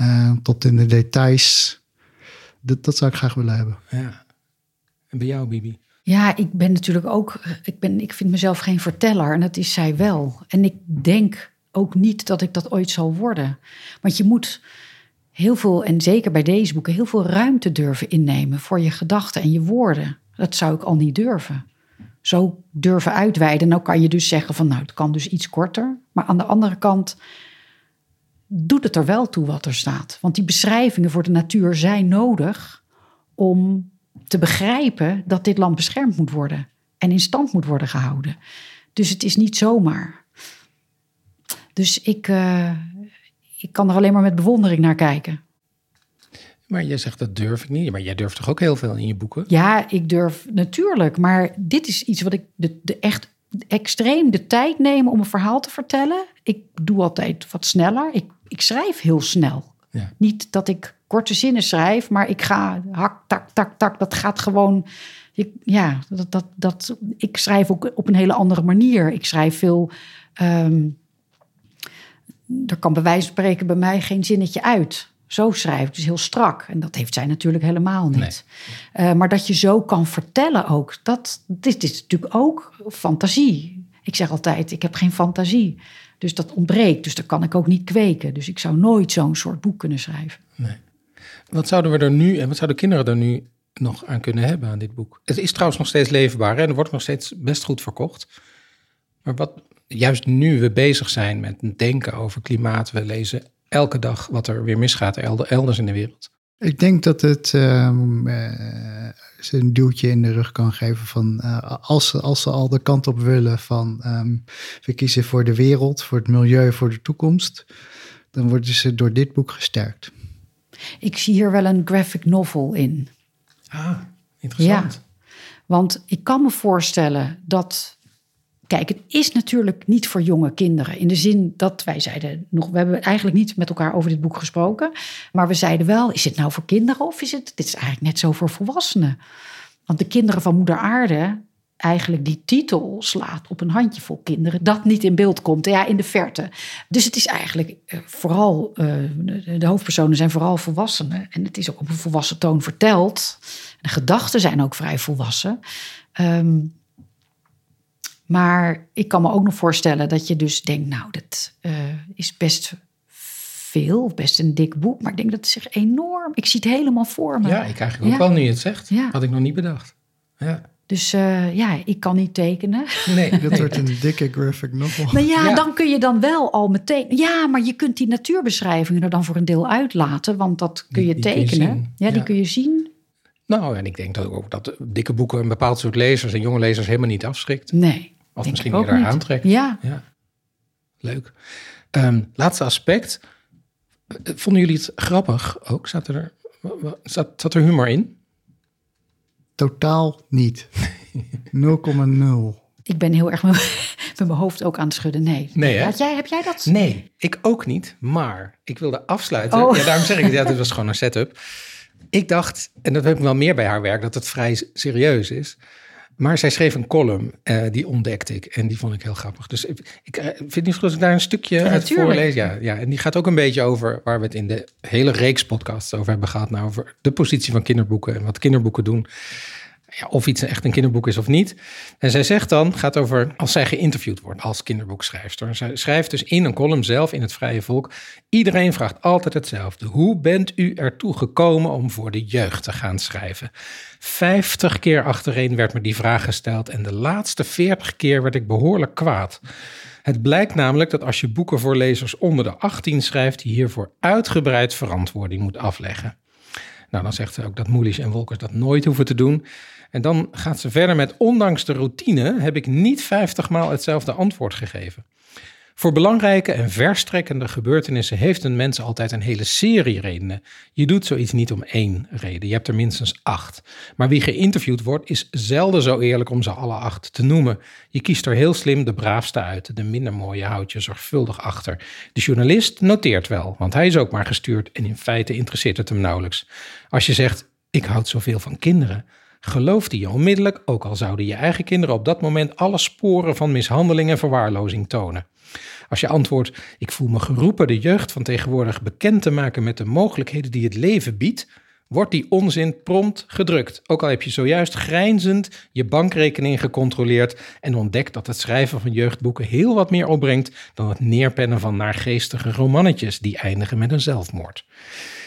Uh, tot in de details dat, dat zou ik graag willen hebben. Ja. En bij jou, Bibi? Ja, ik ben natuurlijk ook, ik, ben, ik vind mezelf geen verteller en dat is zij wel. En ik denk ook niet dat ik dat ooit zal worden. Want je moet heel veel, en zeker bij deze boeken, heel veel ruimte durven innemen voor je gedachten en je woorden. Dat zou ik al niet durven. Zo durven uitweiden. Nou kan je dus zeggen van nou, het kan dus iets korter. Maar aan de andere kant doet het er wel toe wat er staat. Want die beschrijvingen voor de natuur zijn nodig om te begrijpen dat dit land beschermd moet worden en in stand moet worden gehouden. Dus het is niet zomaar. Dus ik, uh, ik kan er alleen maar met bewondering naar kijken. Maar jij zegt dat durf ik niet. Maar jij durft toch ook heel veel in je boeken? Ja, ik durf natuurlijk. Maar dit is iets wat ik de, de echt extreem de tijd nemen om een verhaal te vertellen. Ik doe altijd wat sneller. Ik, ik schrijf heel snel. Ja. Niet dat ik korte zinnen schrijf, maar ik ga hak, tak, tak, tak. Dat gaat gewoon. Ik, ja, dat, dat, dat, ik schrijf ook op een hele andere manier. Ik schrijf veel. Um, er kan bij wijze van spreken bij mij geen zinnetje uit. Zo schrijf ik, dus heel strak. En dat heeft zij natuurlijk helemaal niet. Eh, maar dat je zo kan vertellen ook, dat dit is natuurlijk ook fantasie. Ik zeg altijd, ik heb geen fantasie. Dus dat ontbreekt, dus dat kan ik ook niet kweken. Dus ik zou nooit zo'n soort boek kunnen schrijven. Nee. Wat zouden we er nu, en wat zouden kinderen er nu nog aan kunnen hebben aan dit boek? Het is trouwens nog steeds leefbaar en er wordt nog steeds best goed verkocht. Maar wat juist nu we bezig zijn met denken over klimaat, we lezen elke dag wat er weer misgaat elders in de wereld. Ik denk dat het um, ze een duwtje in de rug kan geven van uh, als, ze, als ze al de kant op willen van um, we kiezen voor de wereld, voor het milieu, voor de toekomst, dan worden ze door dit boek gesterkt. Ik zie hier wel een graphic novel in. Ah, interessant. Ja, want ik kan me voorstellen dat Kijk, het is natuurlijk niet voor jonge kinderen. In de zin dat wij zeiden nog, we hebben eigenlijk niet met elkaar over dit boek gesproken. Maar we zeiden wel, is het nou voor kinderen of is het, dit is eigenlijk net zo voor volwassenen. Want de kinderen van Moeder Aarde, eigenlijk die titel slaat op een handjevol kinderen, dat niet in beeld komt, ja, in de verte. Dus het is eigenlijk eh, vooral, uh, de hoofdpersonen zijn vooral volwassenen. En het is ook op een volwassen toon verteld. De gedachten zijn ook vrij volwassen. Um, maar ik kan me ook nog voorstellen dat je dus denkt, nou, dat uh, is best veel, best een dik boek. Maar ik denk dat het zich enorm, ik zie het helemaal voor me. Ja, ik eigenlijk ook wel nu je het zegt. Ja. Had ik nog niet bedacht. Ja. Dus uh, ja, ik kan niet tekenen. Nee, dat wordt een dikke graphic novel. Maar ja, ja, dan kun je dan wel al meteen... Ja, maar je kunt die natuurbeschrijvingen er dan voor een deel uitlaten. Want dat kun je tekenen. ja, die kun je zien. Nou, en ik denk dat ook dat dikke boeken een bepaald soort lezers en jonge lezers helemaal niet afschrikt. Nee. Of misschien eerder aantrekt. Ja. ja. Leuk. Um, laatste aspect. Vonden jullie het grappig ook? Zat er, zat, zat er humor in? Totaal niet. 0,0. Ik ben heel erg met mijn hoofd ook aan het schudden. Nee. nee hè? jij, heb jij dat? Nee, ik ook niet. Maar ik wilde afsluiten. Oh. Ja, daarom zeg ik, ja, dit was gewoon een setup. ik dacht, en dat heb ik wel meer bij haar werk, dat het vrij serieus is. Maar zij schreef een column, uh, die ontdekte ik. En die vond ik heel grappig. Dus ik, ik uh, vind niet goed als ik daar een stukje ja, uit voorlees. Ja, ja, en die gaat ook een beetje over waar we het in de hele reeks podcasts over hebben gehad. Nou, over de positie van kinderboeken en wat kinderboeken doen of iets echt een kinderboek is of niet. En zij zegt dan, gaat over als zij geïnterviewd wordt als kinderboekschrijfster. Zij schrijft dus in een column zelf in het Vrije Volk. Iedereen vraagt altijd hetzelfde. Hoe bent u ertoe gekomen om voor de jeugd te gaan schrijven? Vijftig keer achtereen werd me die vraag gesteld en de laatste veertig keer werd ik behoorlijk kwaad. Het blijkt namelijk dat als je boeken voor lezers onder de 18 schrijft, je hiervoor uitgebreid verantwoording moet afleggen. Nou, dan zegt ze ook dat Moelisch en Wolkers dat nooit hoeven te doen. En dan gaat ze verder met: Ondanks de routine heb ik niet 50 maal hetzelfde antwoord gegeven. Voor belangrijke en verstrekkende gebeurtenissen heeft een mens altijd een hele serie redenen. Je doet zoiets niet om één reden, je hebt er minstens acht. Maar wie geïnterviewd wordt, is zelden zo eerlijk om ze alle acht te noemen. Je kiest er heel slim de braafste uit, de minder mooie houd je zorgvuldig achter. De journalist noteert wel, want hij is ook maar gestuurd en in feite interesseert het hem nauwelijks. Als je zegt: Ik houd zoveel van kinderen geloofde je onmiddellijk, ook al zouden je eigen kinderen op dat moment alle sporen van mishandeling en verwaarlozing tonen. Als je antwoordt, ik voel me geroepen de jeugd van tegenwoordig bekend te maken met de mogelijkheden die het leven biedt, wordt die onzin prompt gedrukt. Ook al heb je zojuist grijnzend je bankrekening gecontroleerd en ontdekt dat het schrijven van jeugdboeken heel wat meer opbrengt dan het neerpennen van naargeestige romannetjes die eindigen met een zelfmoord.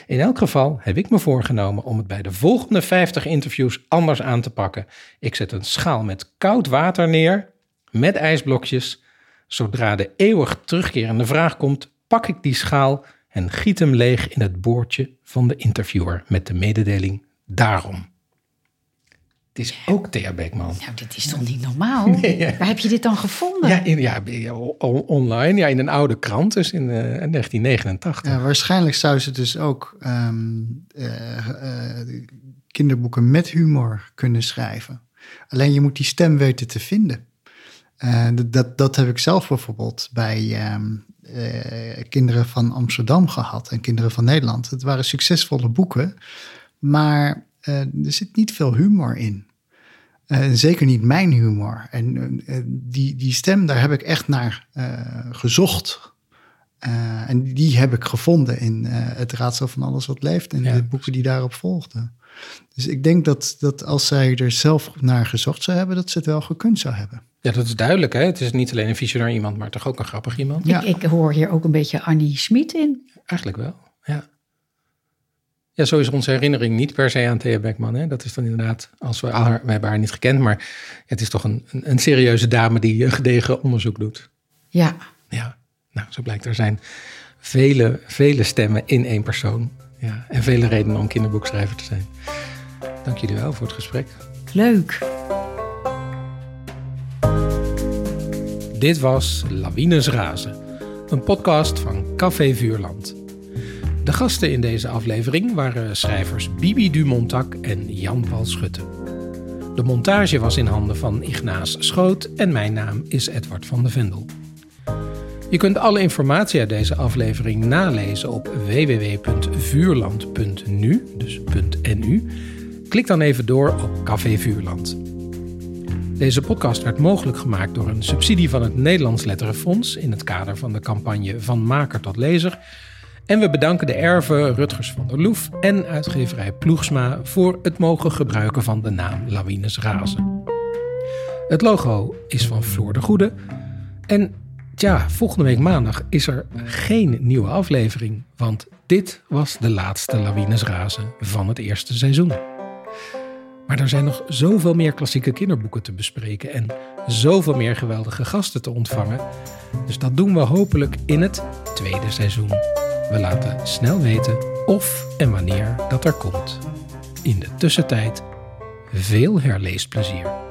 In elk geval heb ik me voorgenomen om het bij de volgende 50 interviews anders aan te pakken. Ik zet een schaal met koud water neer, met ijsblokjes. Zodra de eeuwig terugkerende vraag komt, pak ik die schaal en giet hem leeg in het boordje van de interviewer met de mededeling daarom. Het is ook Thea Beckman. Nou, dit is toch niet normaal? Waar heb je dit dan gevonden? Ja, in, ja online, ja, in een oude krant, dus in uh, eh, 1989. Ja, waarschijnlijk zou ze dus ook um, uh, uh, kinderboeken met humor kunnen schrijven. Alleen je moet die stem weten te vinden. dat, dat heb ik zelf bijvoorbeeld bij um, kinderen van Amsterdam gehad en kinderen van Nederland. Het waren succesvolle boeken, maar er zit niet veel humor in. Uh, zeker niet mijn humor. En uh, die, die stem, daar heb ik echt naar uh, gezocht. en die heb ik gevonden in Het Raadsel van Alles Wat Leeft en de boeken die daarop volgden. Dus ik denk dat, dat als zij er zelf naar gezocht zou hebben, dat ze het wel gekund zou hebben. Ja, dat is duidelijk. Hè? Het is niet alleen een visionair iemand, maar toch ook een grappig iemand. Ja. Ik, ik hoor hier ook een beetje Annie Smit in. Eigenlijk wel, ja. Ja, zo is onze herinnering niet per se aan Thea Beckman. Hè? Dat is dan inderdaad, als we haar, we hebben haar niet gekend, maar het is toch een, een, een serieuze dame die gedegen onderzoek doet. Ja. Ja, nou, zo blijkt er zijn vele, vele stemmen in één persoon. Ja, en vele redenen om kinderboekschrijver te zijn. Dank jullie wel voor het gesprek. Leuk. Dit was Lawines Razen, een podcast van Café Vuurland. De gasten in deze aflevering waren schrijvers Bibi Dumontak en Jan-Paul Schutte. De montage was in handen van Ignaas Schoot en mijn naam is Edward van de Vendel. Je kunt alle informatie uit deze aflevering nalezen op www.vuurland.nu, dus .nu. Klik dan even door op Café Vuurland. Deze podcast werd mogelijk gemaakt door een subsidie van het Nederlands Letterenfonds in het kader van de campagne Van Maker tot Lezer en we bedanken de erven Rutgers van der Loef en uitgeverij Ploegsma voor het mogen gebruiken van de naam Lawines Razen. Het logo is van Floor de Goede. En tja, volgende week maandag is er geen nieuwe aflevering, want dit was de laatste Lawines Razen van het eerste seizoen. Maar er zijn nog zoveel meer klassieke kinderboeken te bespreken en zoveel meer geweldige gasten te ontvangen. Dus dat doen we hopelijk in het tweede seizoen. We laten snel weten of en wanneer dat er komt. In de tussentijd veel herleesplezier.